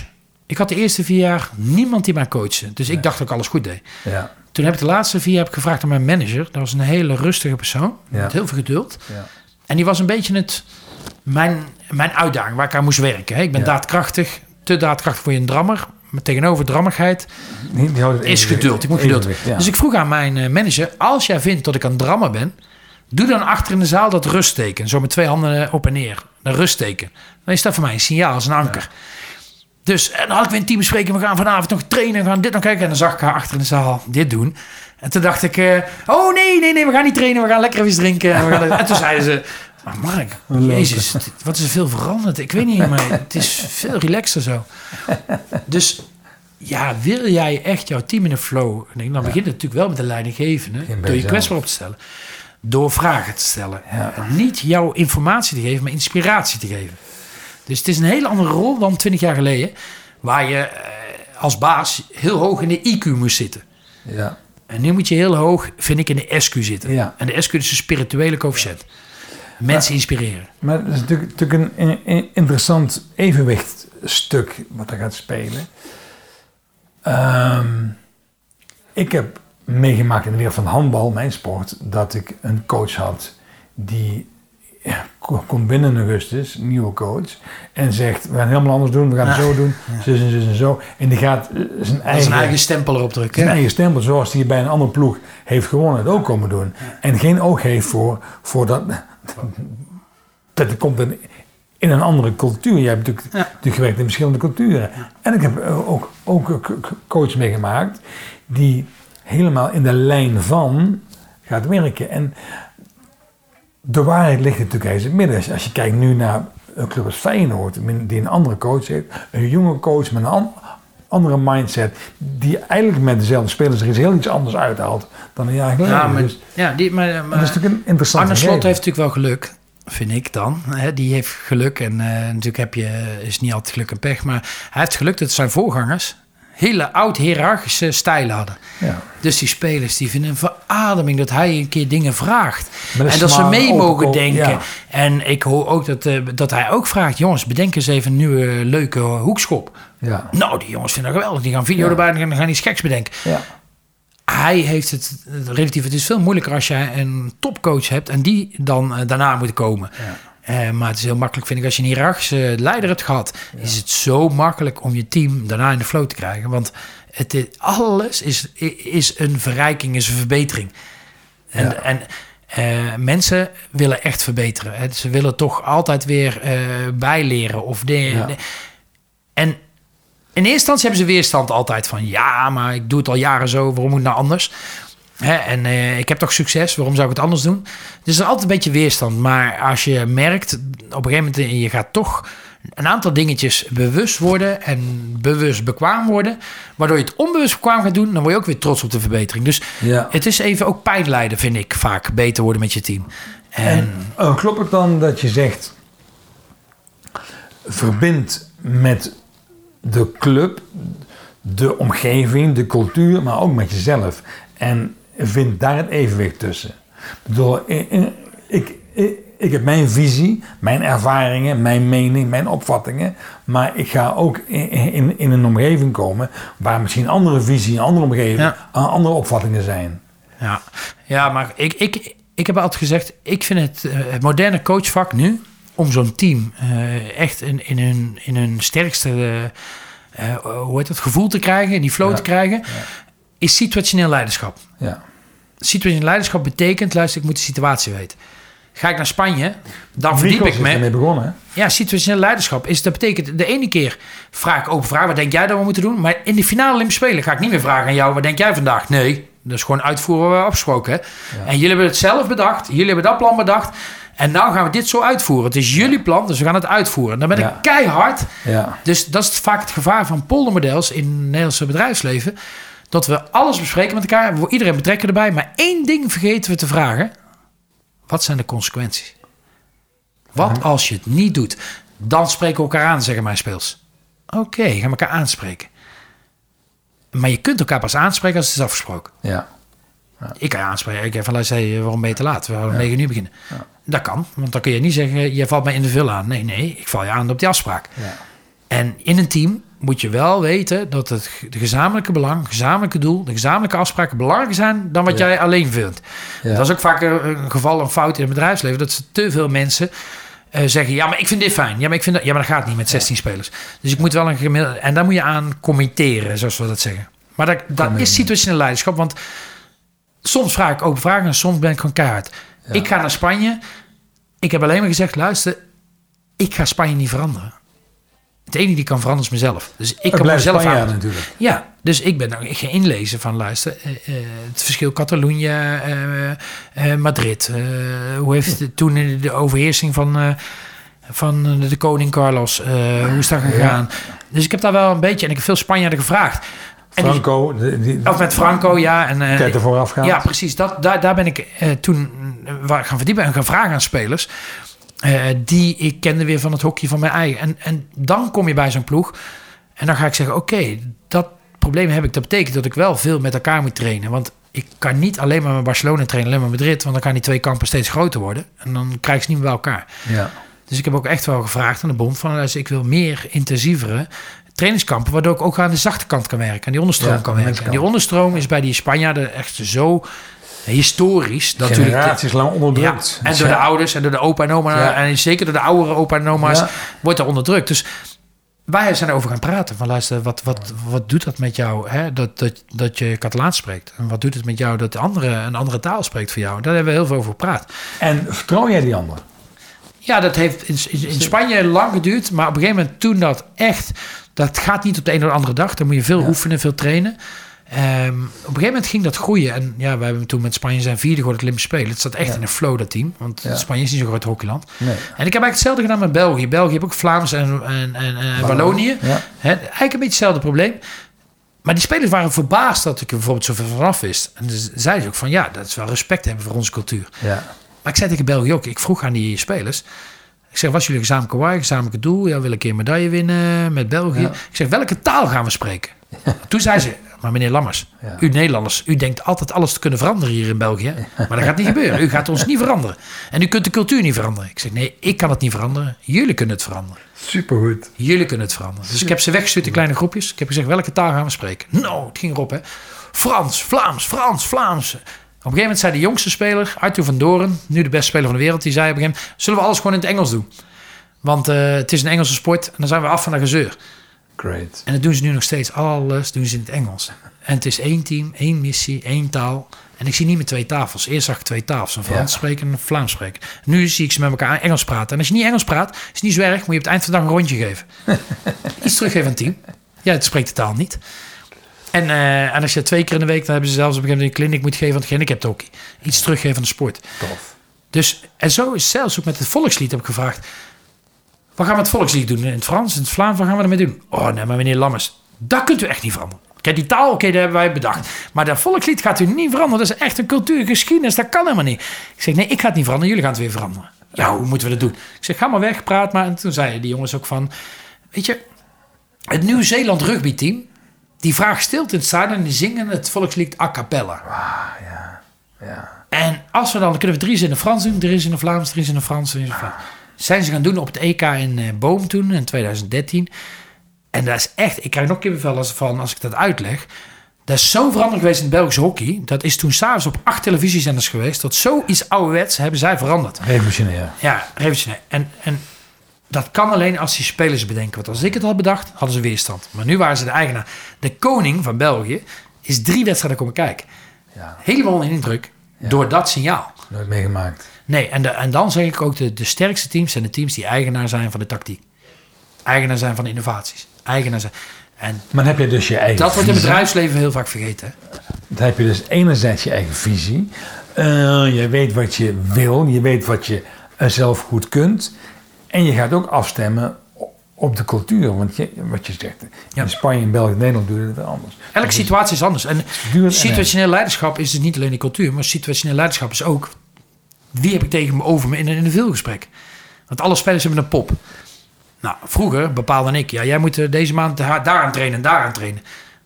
S2: Ik had de eerste vier jaar niemand die mij coachte. Dus ik dacht dat ik alles goed deed.
S1: Ja,
S2: Toen heb ik de laatste vier jaar heb ik gevraagd aan mijn manager. Dat was een hele rustige persoon.
S1: Ja.
S2: Met heel veel geduld.
S1: ja.
S2: En die was een beetje het, mijn, mijn uitdaging waar ik aan moest werken. Ik ben daadkrachtig. Te daadkrachtig voor je een drammer. Maar tegenover drammigheid is geduld. Ik moet geduld. Dus ik vroeg aan mijn eh, manager: als jij vindt dat ik aan het drammen ben, doe dan achter in de zaal dat rustteken. Zo met twee handen op en neer. Een rustteken. Dan is dat voor mij een signaal, als een anker. Dus en dan had ik weer een teambespreking. We gaan vanavond nog trainen. We gaan dit nog kijken. En dan zag ik haar achter in de zaal dit doen. En toen dacht ik: eh, Oh nee, nee, nee, we gaan niet trainen. We gaan lekker even drinken. En, we gaan, en toen zeiden ze. Maar Mark, jezus, dit- wat is er veel veranderd? Ik weet niet, maar het is veel relaxter zo. Dus ja, wil jij echt jouw team in een flow? En dan begint het natuurlijk wel met de leidinggevende. Door je kwetsbaar op te stellen. Door vragen te stellen.
S1: Ja.
S2: Niet jouw informatie te geven, maar inspiratie te geven. Dus het is een hele andere rol dan 20 jaar geleden. Waar je eh, als baas heel hoog in de IQ moest zitten.
S1: Ja,
S2: En nu moet je heel hoog, vind ik, in de SQ zitten.
S1: Ja.
S2: En de SQ is een spirituele coëfficiënt. Mensen inspireren.
S1: maar het is natuurlijk, natuurlijk een, een- een interessant evenwichtstuk wat er gaat spelen. Ehm, ik heb meegemaakt in de wereld van handbal, mijn sport, dat ik een coach had die ja, ko- komt binnen in augustus, een nieuwe coach, en zegt: We gaan helemaal anders doen, we gaan het
S2: Ja.
S1: zo doen, zus en zus en zo. En die gaat eh, zijn eigen,
S2: stempel erop drukken.
S1: zijn eigen stempel, zoals hij bij een andere ploeg heeft gewonnen, het ook komen doen. En geen oog heeft voor, voor dat. Dat komt in, in een andere cultuur. Je hebt natuurlijk,
S2: Ja.
S1: natuurlijk gewerkt in verschillende culturen. En ik heb eh, ook, ook coach meegemaakt die helemaal in de lijn van gaat werken. En de waarheid ligt natuurlijk ergens in het midden. Als- je kijkt nu naar een club als Feyenoord, die een andere coach heeft, een jonge coach met een an- andere mindset, die eigenlijk met dezelfde spelers er iets heel iets anders uithaalt dan een jaar geleden.
S2: Ja, maar,
S1: Dus
S2: ja, die, maar, maar
S1: dat is natuurlijk een interessant
S2: Arne Slot heeft natuurlijk wel geluk, vind ik dan. Hè, die heeft geluk en eh, natuurlijk heb je, is niet altijd geluk en pech, maar hij heeft geluk dat zijn voorgangers hele oud-hierarchische stijlen hadden.
S1: Ja.
S2: Dus die spelers die vinden een verademing dat hij een keer dingen vraagt. En dat ze mee mogen denken.
S1: ja.
S2: En ik hoor ook dat, eh, dat hij ook vraagt: jongens, bedenk eens even een nieuwe leuke hoekschop.
S1: Ja.
S2: Nou, die jongens vinden dat geweldig. Die gaan video
S1: Ja.
S2: erbij en gaan, gaan iets geks bedenken.
S1: Ja.
S2: Hij heeft het eh, relatief. Het is veel moeilijker als jij een topcoach hebt en die dan eh, daarna moet komen. Eh, maar het is heel makkelijk, vind ik, als je een hiërarchische leider hebt gehad, is het zo makkelijk om je team daarna in de flow te krijgen. Want het is, alles is, is een verrijking, is een verbetering. En,
S1: Ja.
S2: en eh, mensen willen echt verbeteren. Hè. Ze willen toch altijd weer eh, bijleren. Of de,
S1: Ja.
S2: de- en in eerste instantie hebben ze weerstand altijd van... ja, maar ik doe het al jaren zo, waarom moet het nou anders? Hè, en eh, ik heb toch succes, waarom zou ik het anders doen? Dus er is altijd een beetje weerstand. Maar als je merkt, op een gegeven moment... je gaat toch een aantal dingetjes bewust worden... en bewust bekwaam worden... waardoor je het onbewust bekwaam gaat doen... dan word je ook weer trots op de verbetering. Dus
S1: Ja.
S2: het is even ook pijn lijden, vind ik, vaak beter worden met je team. En,
S1: En oh, klopt het dan dat je zegt, verbind met de club, de omgeving, de cultuur, maar ook met jezelf. En vind daar het evenwicht tussen. Ik bedoel, ik, ik, ik, heb mijn visie, mijn ervaringen, mijn mening, mijn opvattingen. Maar ik ga ook in, in, in een omgeving komen waar misschien andere visie, een andere omgeving,
S2: Ja.
S1: andere opvattingen zijn.
S2: Ja, ja maar ik, ik, ik heb altijd gezegd, ik vind het, eh, het moderne coachvak nu, om zo'n team eh, echt in, in, hun, in hun sterkste eh, hoe heet dat, gevoel te krijgen, in die flow
S1: Ja.
S2: te krijgen, is situationeel leiderschap.
S1: Ja.
S2: Situationeel leiderschap betekent, luister, ik moet de situatie weten. Ga ik naar Spanje, dan verdiep ik
S1: is
S2: me.
S1: ermee begonnen?
S2: Ja, situationeel leiderschap is dat betekent de ene keer vraag ik open vraag, wat denk jij dat we moeten doen? Maar in de finale Olympische Spelen ga ik niet meer vragen aan jou, wat denk jij vandaag? Nee, dat is gewoon uitvoeren wat we afgesproken. Hè? En jullie hebben het zelf bedacht, jullie hebben dat plan bedacht. En nou gaan we dit zo uitvoeren. Het is jullie plan, dus we gaan het uitvoeren. Dan ben ik
S1: Ja.
S2: keihard.
S1: Ja.
S2: Dus dat is vaak het gevaar van poldermodels in het Nederlandse bedrijfsleven. Dat we alles bespreken met elkaar, we iedereen betrekken erbij. Maar één ding vergeten we te vragen. Wat zijn de consequenties? Wat als je het niet doet? Dan spreken we elkaar aan, zeggen mijn speels. Oké, gaan we elkaar aanspreken. Maar je kunt elkaar pas aanspreken als het is afgesproken.
S1: Ja.
S2: Ik kan je aanspreken. Ik heb van luister, hey, waarom ben je te laat? We om 9 uur beginnen. Dat kan, want dan kun je niet zeggen, je valt mij in de vul aan. Nee, nee, ik val je aan op die afspraak.
S1: Ja.
S2: En in een team moet je wel weten dat het de gezamenlijke belang, gezamenlijke doel, de gezamenlijke afspraken belangrijker zijn dan wat
S1: Ja.
S2: jij alleen vindt.
S1: Ja.
S2: Dat is ook vaak een, geval, een fout in het bedrijfsleven, dat ze te veel mensen eh, zeggen: Ja, maar ik vind dit fijn. Ja, maar ik vind dat, ja, maar dat gaat niet met 16 spelers. Dus ik moet wel een gemiddelde. En daar moet je aan committeren, zoals we dat zeggen. Maar dat, dat is situationeel leiderschap, want soms vraag ik open vragen en soms ben ik gewoon keihard. Ik ga naar Spanje. Ik heb alleen maar gezegd: luister, ik ga Spanje niet veranderen. Het enige die kan veranderen is mezelf. Dus ik kan mezelf aan.
S1: natuurlijk.
S2: Ja, dus ik ben nou, ga inlezen van luister, eh, eh, het verschil Catalonië, eh, Madrid. hoe heeft het toen in de overheersing van, van de, koning Carlos, hoe is dat gegaan? Dus ik heb daar wel een beetje, en ik heb veel Spanjaarden gevraagd. Die-
S1: Franco, die,
S2: of met Franco, ja. En,
S1: tijd ervoor afgaan.
S2: ja, precies. Dat, daar, daar ben ik toen waar gaan verdiepen en gaan vragen aan spelers. Eh, die ik kende weer van het hockey van mijn eigen. En, en dan kom je bij zo'n ploeg. En dan ga ik zeggen: Oké, dat probleem heb ik. Dat betekent dat ik wel veel met elkaar moet trainen. Want ik kan niet alleen maar met Barcelona trainen, alleen maar met Madrid. Want dan gaan die twee kampen steeds groter worden. En dan krijg ik ze niet meer bij elkaar.
S1: Ja.
S2: Dus ik heb ook echt wel gevraagd aan de bond: van, luister, ik wil meer intensievere trainingskampen, waardoor ik ook aan de zachte kant kan werken, aan die onderstroom
S1: Ja,
S2: kan werken. En die onderstroom is bij die Spanjaarden echt zo historisch. Dat natuurlijk
S1: Generaties lang
S2: ja,
S1: onderdrukt.
S2: en door de ouders en door de opa en oma,
S1: Ja.
S2: en zeker door de oudere opa en oma's,
S1: Ja.
S2: wordt er onderdrukt. Dus wij zijn erover gaan praten. Van luister, wat, wat, wat doet dat met jou hè? Dat, dat, dat je Catalaans spreekt? En wat doet het met jou dat de andere, een andere taal spreekt voor jou? Daar hebben we heel veel over gepraat.
S1: En vertrouw jij die ander?
S2: Ja, dat heeft in, in, in Spanje lang geduurd. Maar op een gegeven moment toen dat echt... Dat gaat niet op de een of de andere dag. Dan moet je veel oefenen, veel trainen. Ehm, op een gegeven moment ging dat groeien. En ja, we hebben toen met Spanje zijn vierde geworden het Olympische Spelen. Het zat echt
S1: Ja.
S2: in een flow, dat team. Want
S1: Ja.
S2: Spanje is niet zo'n groot hockeyland.
S1: Nee.
S2: En ik heb eigenlijk hetzelfde gedaan met België. België heeft ook Vlaams en, en, en Wallonië.
S1: Ja.
S2: Eigenlijk een beetje hetzelfde probleem. Maar die spelers waren verbaasd dat ik er bijvoorbeeld zoveel vanaf wist. En dus zeiden ze ook van ja, dat is wel respect hebben voor onze cultuur.
S1: Ja.
S2: Maar ik zei tegen België ook, ik vroeg aan die spelers. Ik zeg, wat is jullie gezamenlijke waar, gezamenlijke doel? Ja, wil ik een keer medaille winnen met België. Ik zeg, welke taal gaan we spreken? Toen zei ze, maar meneer Lammers,
S1: Ja.
S2: u Nederlanders, u denkt altijd alles te kunnen veranderen hier in België. Maar dat gaat niet gebeuren. U gaat ons niet veranderen. En u kunt de cultuur niet veranderen. Ik zeg, nee, ik kan het niet veranderen. Jullie kunnen het veranderen.
S1: Supergoed.
S2: Jullie kunnen het veranderen. Dus ik heb ze weggestuurd in kleine groepjes. Ik heb gezegd, welke taal gaan we spreken? Nou, het ging erop, hè. Frans, Vlaams, Frans, Vlaams. Op een gegeven moment zei de jongste speler, Arthur van Doren, nu de beste speler van de wereld, die zei op een gegeven moment, zullen we alles gewoon in het Engels doen? Want eh, het is een Engelse sport en dan zijn we af van de gezeur.
S1: Great.
S2: En dat doen ze nu nog steeds. Alles doen ze in het Engels. En het is één team, één missie, één taal. En ik zie niet meer twee tafels. Eerst zag ik twee tafels. Een Frans
S1: Ja.
S2: spreken en een Vlaams spreken. Nu zie ik ze met elkaar Engels praten. En als je niet Engels praat, is het niet zo erg. Moet je op het eind van de dag een rondje geven. Iets teruggeven aan het team. Ja, het spreekt de taal niet. En, eh, en als je twee keer in de week, dan hebben ze zelfs op een gegeven moment een clinic moet geven van het gehandicapt hockey. Iets teruggeven aan de sport.
S1: Tof.
S2: Dus, en zo is zelfs ook met het volkslied heb ik gevraagd. Wat gaan we het volkslied doen? In het Frans, in het Vlaams, wat gaan we ermee doen? Oh nee, maar meneer Lammers, dat kunt u echt niet veranderen. Kijk, die taal, oké, dat hebben wij bedacht. Maar dat volkslied gaat u niet veranderen. Dat is echt een cultuur, geschiedenis, dat kan helemaal niet. Ik zeg, nee, ik ga het niet veranderen, jullie gaan het weer veranderen. Ja, hoe moeten we dat doen? Ik zeg, ga maar weg, praat maar. En toen zeiden die jongens ook van, weet je, het Nieuw-Zeeland rugbyteam, die vraagt stilte in het stadion en die zingen het volkslied a cappella.
S1: Ja.
S2: En als we dan, dan kunnen we drie zinnen Frans doen, drie zinnen Vlaams, drie zinnen Frans, drie zinnen Vlaams. Zijn ze gaan doen op het EK in eh, Boom toen, in 2013. En dat is echt, ik krijg nog kippenvel als, van als ik dat uitleg. Dat is zo veranderd geweest in het Belgische hockey. Dat is toen s'avonds op acht televisiezenders geweest. Tot zoiets ouderwets hebben zij veranderd.
S1: Revolutionair.
S2: Ja, revolutionair. En, en dat kan alleen als die spelers bedenken. Want als ik het had bedacht, hadden ze weerstand. Maar nu waren ze de eigenaar. De koning van België is drie wedstrijden komen kijken.
S1: Ja,
S2: Helemaal in indruk door dat signaal.
S1: nooit meegemaakt.
S2: Nee, en, de, en dan zeg ik ook, de, de sterkste teams zijn de teams die eigenaar zijn van de tactiek. Eigenaar zijn van de innovaties. Eigenaar zijn. En
S1: Maar dan heb je dus je eigen
S2: dat wordt in het bedrijfsleven heel vaak vergeten.
S1: Dan heb je dus enerzijds je eigen visie. Eh, je weet wat je wil. Je weet wat je zelf goed kunt. En je gaat ook afstemmen op de cultuur. Want je, wat je zegt,
S2: Ja.
S1: in Spanje, in België, Nederland doen het anders.
S2: Elke situatie is anders. En situationeel leiderschap is dus niet alleen die cultuur, maar situationeel leiderschap is ook wie heb ik tegen me over me in een individueel Want alle spelers hebben een pop. Nou, vroeger bepaalde ik, ja, jij moet eh, deze maand daar daar aan trainen en daar aan trainen.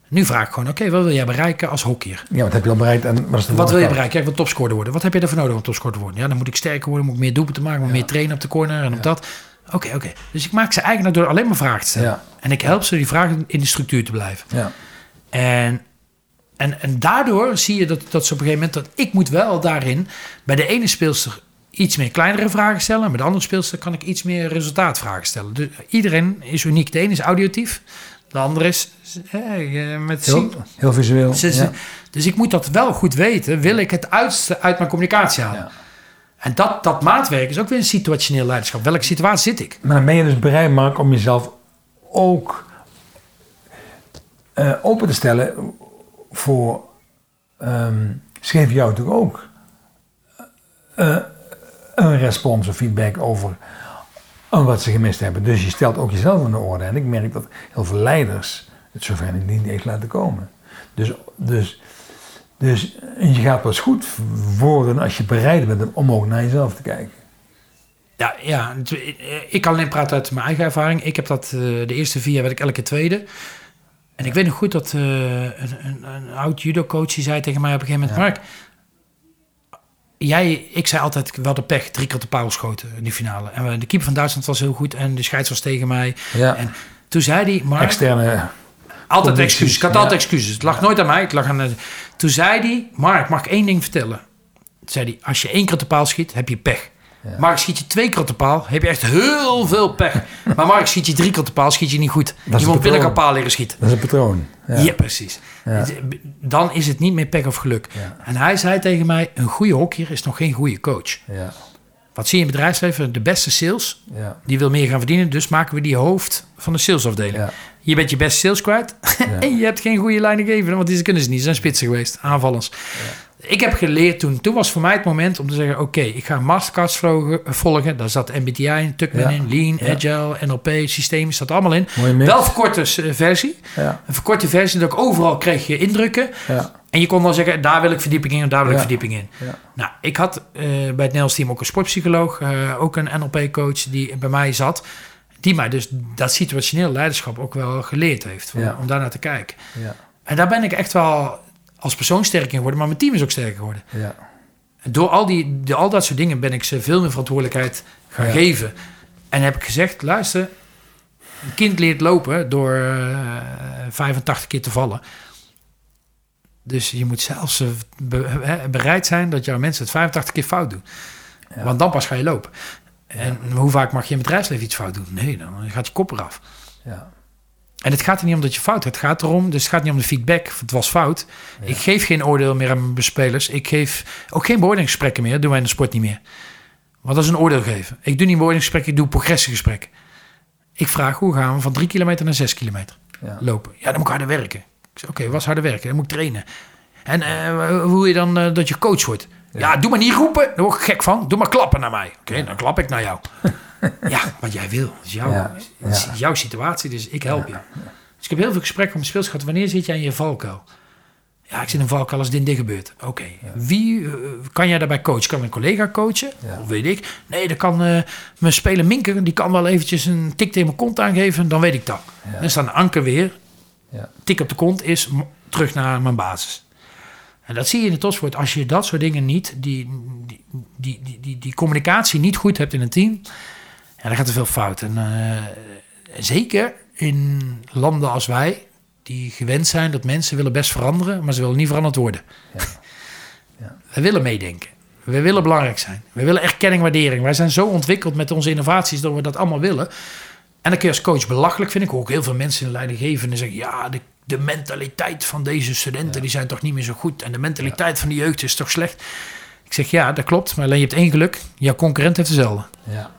S2: Nu vraag ik gewoon, oké, wat wil jij bereiken als hockeyer?
S1: Ja, wat heb je al bereikt en wat
S2: Wat wil je bereiken? Ja, ik wil topscorer worden. Wat heb je ervoor nodig om topscorer te worden? Ja, dan moet ik sterker worden, moet ik meer doelpunten maken, moet meer trainen op de corner en op dat. Oké, oké. Dus ik maak ze eigenlijk door alleen maar vragen te stellen. En ik help ze die vragen in de structuur te blijven.
S1: Ja.
S2: En, en, en daardoor zie je dat, dat ze op een gegeven moment... dat ik moet wel daarin bij de ene speelster iets meer kleinere vragen stellen... en bij de andere speelster kan ik iets meer resultaatvragen stellen. Dus iedereen is uniek. De ene is auditief, de andere is eh, met zien.
S1: Heel, heel visueel.
S2: Dus,
S1: ja.
S2: dus ik moet dat wel goed weten. Wil ik het uitste uit mijn communicatie halen?
S1: Ja.
S2: En dat, dat maatwerk is ook weer een situationeel leiderschap. Welke situatie zit ik?
S1: Maar dan ben je dus bereid, Mark, om jezelf ook eh, open te stellen voor. ze geven jou natuurlijk ook eh, een respons of feedback over eh, wat ze gemist hebben. Dus je stelt ook jezelf in de orde. En ik merk dat heel veel leiders het zover niet eens laten komen. Dus, dus, dus je gaat pas goed worden als je bereid bent om ook naar jezelf te kijken.
S2: Ja, ja, eh, ik kan alleen praten uit mijn eigen ervaring. Ik heb dat eh, de eerste vier jaar werd ik elke tweede. En ik weet nog goed dat eh, een, een, een oud judo-coach die zei tegen mij op een gegeven moment... Mark, jij, ik zei altijd wel de pech, drie keer de paal geschoten in die finale. En de keeper van Duitsland was heel goed en de scheids was tegen mij.
S1: Ja.
S2: En toen zei hij, Mark,
S1: Externe.
S2: altijd excuses. Ik had
S1: ja.
S2: altijd excuses. Het lag nooit aan mij, het lag aan... de- Toen zei hij, Mark, mag ik één ding vertellen? Toen zei hij, als je één keer de paal schiet, heb je pech. Mark, schiet je twee keer op de paal, heb je echt heel veel pech. maar Mark, schiet je drie keer op de paal, schiet je niet goed. Je moet op paal leren schieten.
S1: Dat is een patroon.
S2: Ja,
S1: Ja.
S2: precies.
S1: Ja.
S2: Dan is het niet meer pech of geluk.
S1: Ja.
S2: En hij zei tegen mij, een goede hockeyer is nog geen goede coach.
S1: Ja.
S2: Wat zie je in het bedrijfsleven? De beste sales,
S1: Ja.
S2: die wil meer gaan verdienen. Dus maken we die hoofd van de salesafdeling. Je bent je beste sales kwijt. en je hebt geen goede leidinggever. Want die kunnen ze niet. Ze zijn spitsen geweest. Aanvallers. Ik heb geleerd toen. Toen was voor mij het moment om te zeggen... Oké, ik ga mastercards volgen. Daar zat MBTI in, Tuckman
S1: Ja.
S2: in, Lean,
S1: Ja.
S2: Agile, NLP, systeem. Zat allemaal in. Wel verkorte eh, versie.
S1: Ja.
S2: Een verkorte versie dat ik overal kreeg je indrukken. En je kon dan zeggen, daar wil ik verdieping in, en daar wil ik verdieping in. Nou, ik had eh, bij het Nederlands team ook een sportpsycholoog, eh, ook een NLP-coach die bij mij zat. Die mij dus dat situationeel leiderschap ook wel geleerd heeft,
S1: Ja.
S2: om daar naar te kijken.
S1: Ja.
S2: En daar ben ik echt wel als persoon sterk in geworden, maar mijn team is ook sterker geworden.
S1: Ja.
S2: En door al, die, door al dat soort dingen ben ik ze veel meer verantwoordelijkheid gaan
S1: Ja.
S2: geven. En heb ik gezegd, luister, een kind leert lopen door eh 85 keer te vallen. Dus je moet zelfs eh, be- bereid zijn dat jouw mensen het 85 keer fout doen.
S1: Ja.
S2: Want dan pas ga je lopen. En hoe vaak mag je in het bedrijfsleven iets fout doen? Nee, dan gaat je kop eraf.
S1: Ja.
S2: En het gaat er niet om dat je fout hebt. Het gaat erom, dus het gaat niet om de feedback. Het was fout. Ik geef geen oordeel meer aan mijn spelers. Ik geef ook geen beoordelingsgesprekken meer. Dat doen wij in de sport niet meer. Want dat is een oordeel geven. Ik doe niet beoordelingsgesprekken, ik doe progressiegesprekken. Ik vraag, hoe gaan we van drie kilometer naar zes kilometer
S1: Ja.
S2: lopen? Ja, dan moet ik harder werken. Ik zeg, oké, wat is harder werken? Dan moet ik trainen. En eh, hoe je dan eh, dat je coach wordt? Ja. doe maar niet roepen, daar word ik gek van. Doe maar klappen naar mij. Oké, dan klap ik naar jou. ja, wat jij wil. Het is, jouw, is jouw situatie, dus ik help je. Dus ik heb heel veel gesprekken met speels gehad. Wanneer zit jij in je valkuil? Ja, ik zit in een valkuil als dit en dit gebeurt. Oké, wie eh, kan jij daarbij coachen? Kan mijn collega coachen?
S1: Ja.
S2: Of weet ik? Nee, dan kan eh, mijn speler Minker, die kan wel eventjes een tik tegen mijn kont aangeven. Dan weet ik dat.
S1: Ja.
S2: Dan staat een anker weer.
S1: Ja.
S2: Tik op de kont is terug naar mijn basis. En dat zie je in het topsport. Als je dat soort dingen niet, die, die, die, die, die, communicatie niet goed hebt in een team, ja, dan gaat er veel fout. En eh, zeker in landen als wij, die gewend zijn dat mensen willen best veranderen, maar ze willen niet veranderd worden.
S1: Ja. Ja.
S2: We willen meedenken. We willen belangrijk zijn. We willen erkenning, waardering. Wij zijn zo ontwikkeld met onze innovaties dat we dat allemaal willen. En dan kun je als coach belachelijk, vind ik ook heel veel mensen in leidinggevende zeggen: ja, de, de mentaliteit van deze studenten die zijn toch niet meer zo goed. En de mentaliteit van de jeugd is toch slecht. Ik zeg ja, dat klopt. Maar alleen je hebt één geluk: jouw concurrent heeft dezelfde.
S1: Ja.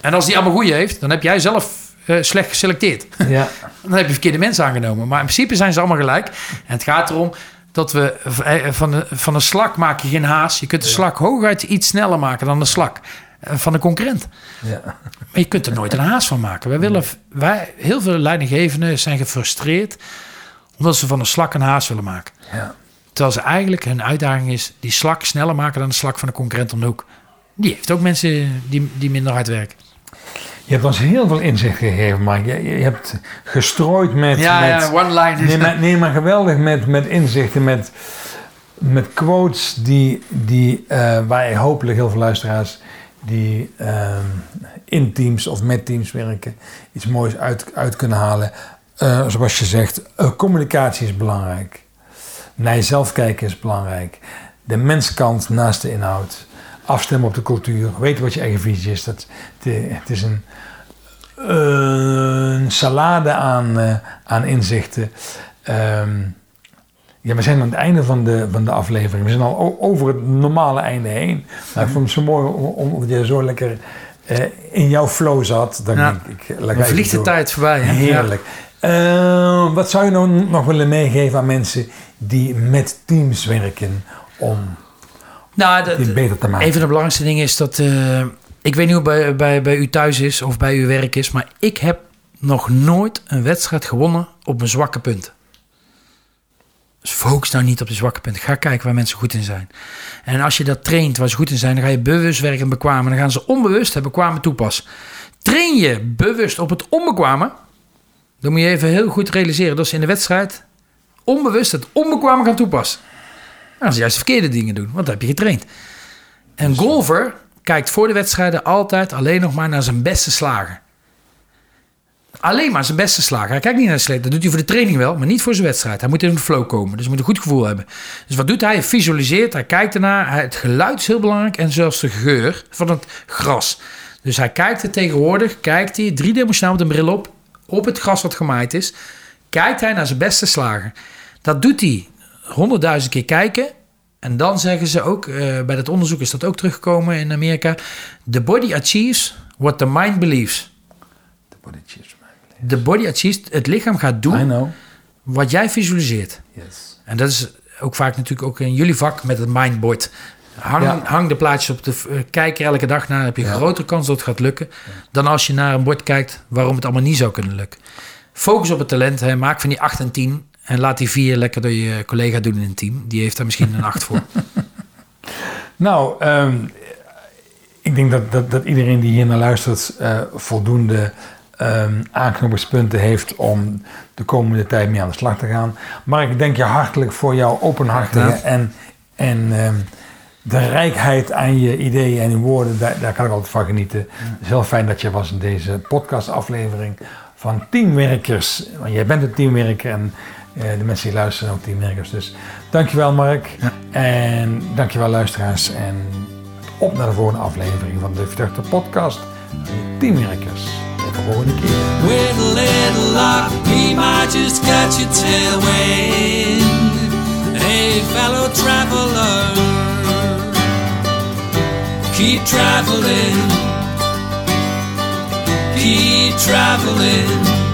S2: En als die allemaal goede heeft, dan heb jij zelf eh, slecht geselecteerd.
S1: Ja.
S2: dan heb je verkeerde mensen aangenomen. Maar in principe zijn ze allemaal gelijk. En het gaat erom dat we eh, van, de, van een slak maak je geen haas. Je kunt de slak hooguit iets sneller maken dan de slak eh, van de concurrent.
S1: Ja.
S2: Maar je kunt er nooit een haas van maken. Wij willen, wij, heel veel leidinggevenden zijn gefrustreerd omdat ze van een slak een haas willen maken.
S1: Ja.
S2: Terwijl ze eigenlijk hun uitdaging is die slak sneller maken dan de slak van de concurrent om de hoek. Die heeft ook mensen die, die minder hard werken.
S1: Je hebt ons heel veel inzicht gegeven, Mark. Je, je hebt gestrooid met...
S2: Ja,
S1: met
S2: ja, one line.
S1: Nee, maar, nee, maar geweldig met, met inzichten, met, met quotes die, die, eh, waar je hopelijk heel veel luisteraars die ehm, in teams of met teams werken iets moois uit, uit kunnen halen. Eh, zoals je zegt, eh, communicatie is belangrijk. Naar jezelf kijken is belangrijk. De menskant naast de inhoud. Afstemmen op de cultuur. Weten wat je eigen visie is. Dat, het, het is een, een salade aan, eh, aan inzichten. Ehm, ja, we zijn aan het einde van de, van de aflevering. We zijn al over het normale einde heen. Maar ik vond het zo mooi om- omdat je zo lekker in jouw flow zat. Dan
S2: Ja.
S1: ik, ik, laat
S2: Dan
S1: even
S2: vliegt de tijd voorbij. Hè?
S1: Heerlijk. Eh, wat zou je nou nog willen meegeven aan mensen die met teams werken om
S2: Nou, dat-
S1: beter te maken?
S2: Een van de belangrijkste dingen is dat. eh, ik weet niet hoe het bij, bij, bij u thuis is of bij uw werk is, maar ik heb nog nooit een wedstrijd gewonnen op een zwakke punt. Dus focus nou niet op de zwakke punten. Ga kijken waar mensen goed in zijn. En als je dat traint waar ze goed in zijn, dan ga je bewust werken bekwamen. Dan gaan ze onbewust het bekwame toepassen. Train je bewust op het onbekwame, dan moet je even heel goed realiseren dat ze in de wedstrijd onbewust het onbekwame gaan toepassen. Dan gaan ze juist de verkeerde dingen doen, want dat heb je getraind. Een golfer kijkt voor de wedstrijden altijd alleen nog maar naar zijn beste slager. Alleen maar zijn beste slager. Hij kijkt niet naar de slechte. Dat doet hij voor de training wel, maar niet voor zijn wedstrijd. Hij moet in de flow komen. Dus hij moet een goed gevoel hebben. Dus wat doet hij? Hij visualiseert, hij kijkt ernaar. Het geluid is heel belangrijk en zelfs de geur van het gras. Dus hij kijkt er tegenwoordig, kijkt hij driedimensionaal met een bril op, op het gras wat gemaaid is. Kijkt hij naar zijn beste slager. Dat doet hij honderdduizend keer kijken. En dan zeggen ze ook, eh, bij dat onderzoek is dat ook teruggekomen in Amerika. The body achieves what the mind believes.
S1: De body cheers, man.
S2: The body achieves, het lichaam gaat
S1: I
S2: doen
S1: know.
S2: wat jij visualiseert.
S1: Yes.
S2: En dat is ook vaak natuurlijk ook in jullie vak met het mindboard. Hang,
S1: Ja.
S2: hang de plaatjes op de... eh, kijk er elke dag naar, heb je een
S1: Ja.
S2: grotere kans dat het gaat lukken... dan als je naar een bord kijkt waarom het allemaal niet zou kunnen lukken. Focus op het talent, hè. maak van die 8 en 10... en laat die vier lekker door je collega doen in een team. Die heeft daar misschien een 8 voor.
S1: Nou, ehm, ik denk dat, dat, dat iedereen die hier naar luistert eh, voldoende ehm aanknopingspunten heeft om de komende tijd mee aan de slag te gaan. Maar ik denk je hartelijk voor jouw openhartige en, en ehm, de rijkheid aan je ideeën en je woorden, daar, daar kan ik altijd van genieten. Het is heel fijn dat je was in deze podcastaflevering van Teamwerkers. Want jij bent een teamwerker en eh, de mensen die luisteren zijn ook teamwerkers. Dus dankjewel Mark. En dankjewel luisteraars. En op naar de volgende aflevering van de Verdachte Podcast. Teamwerkers. Tot de volgende keer.
S3: With a little luck, we might just catch a tailwind. Hey, fellow traveler, keep traveling, keep traveling.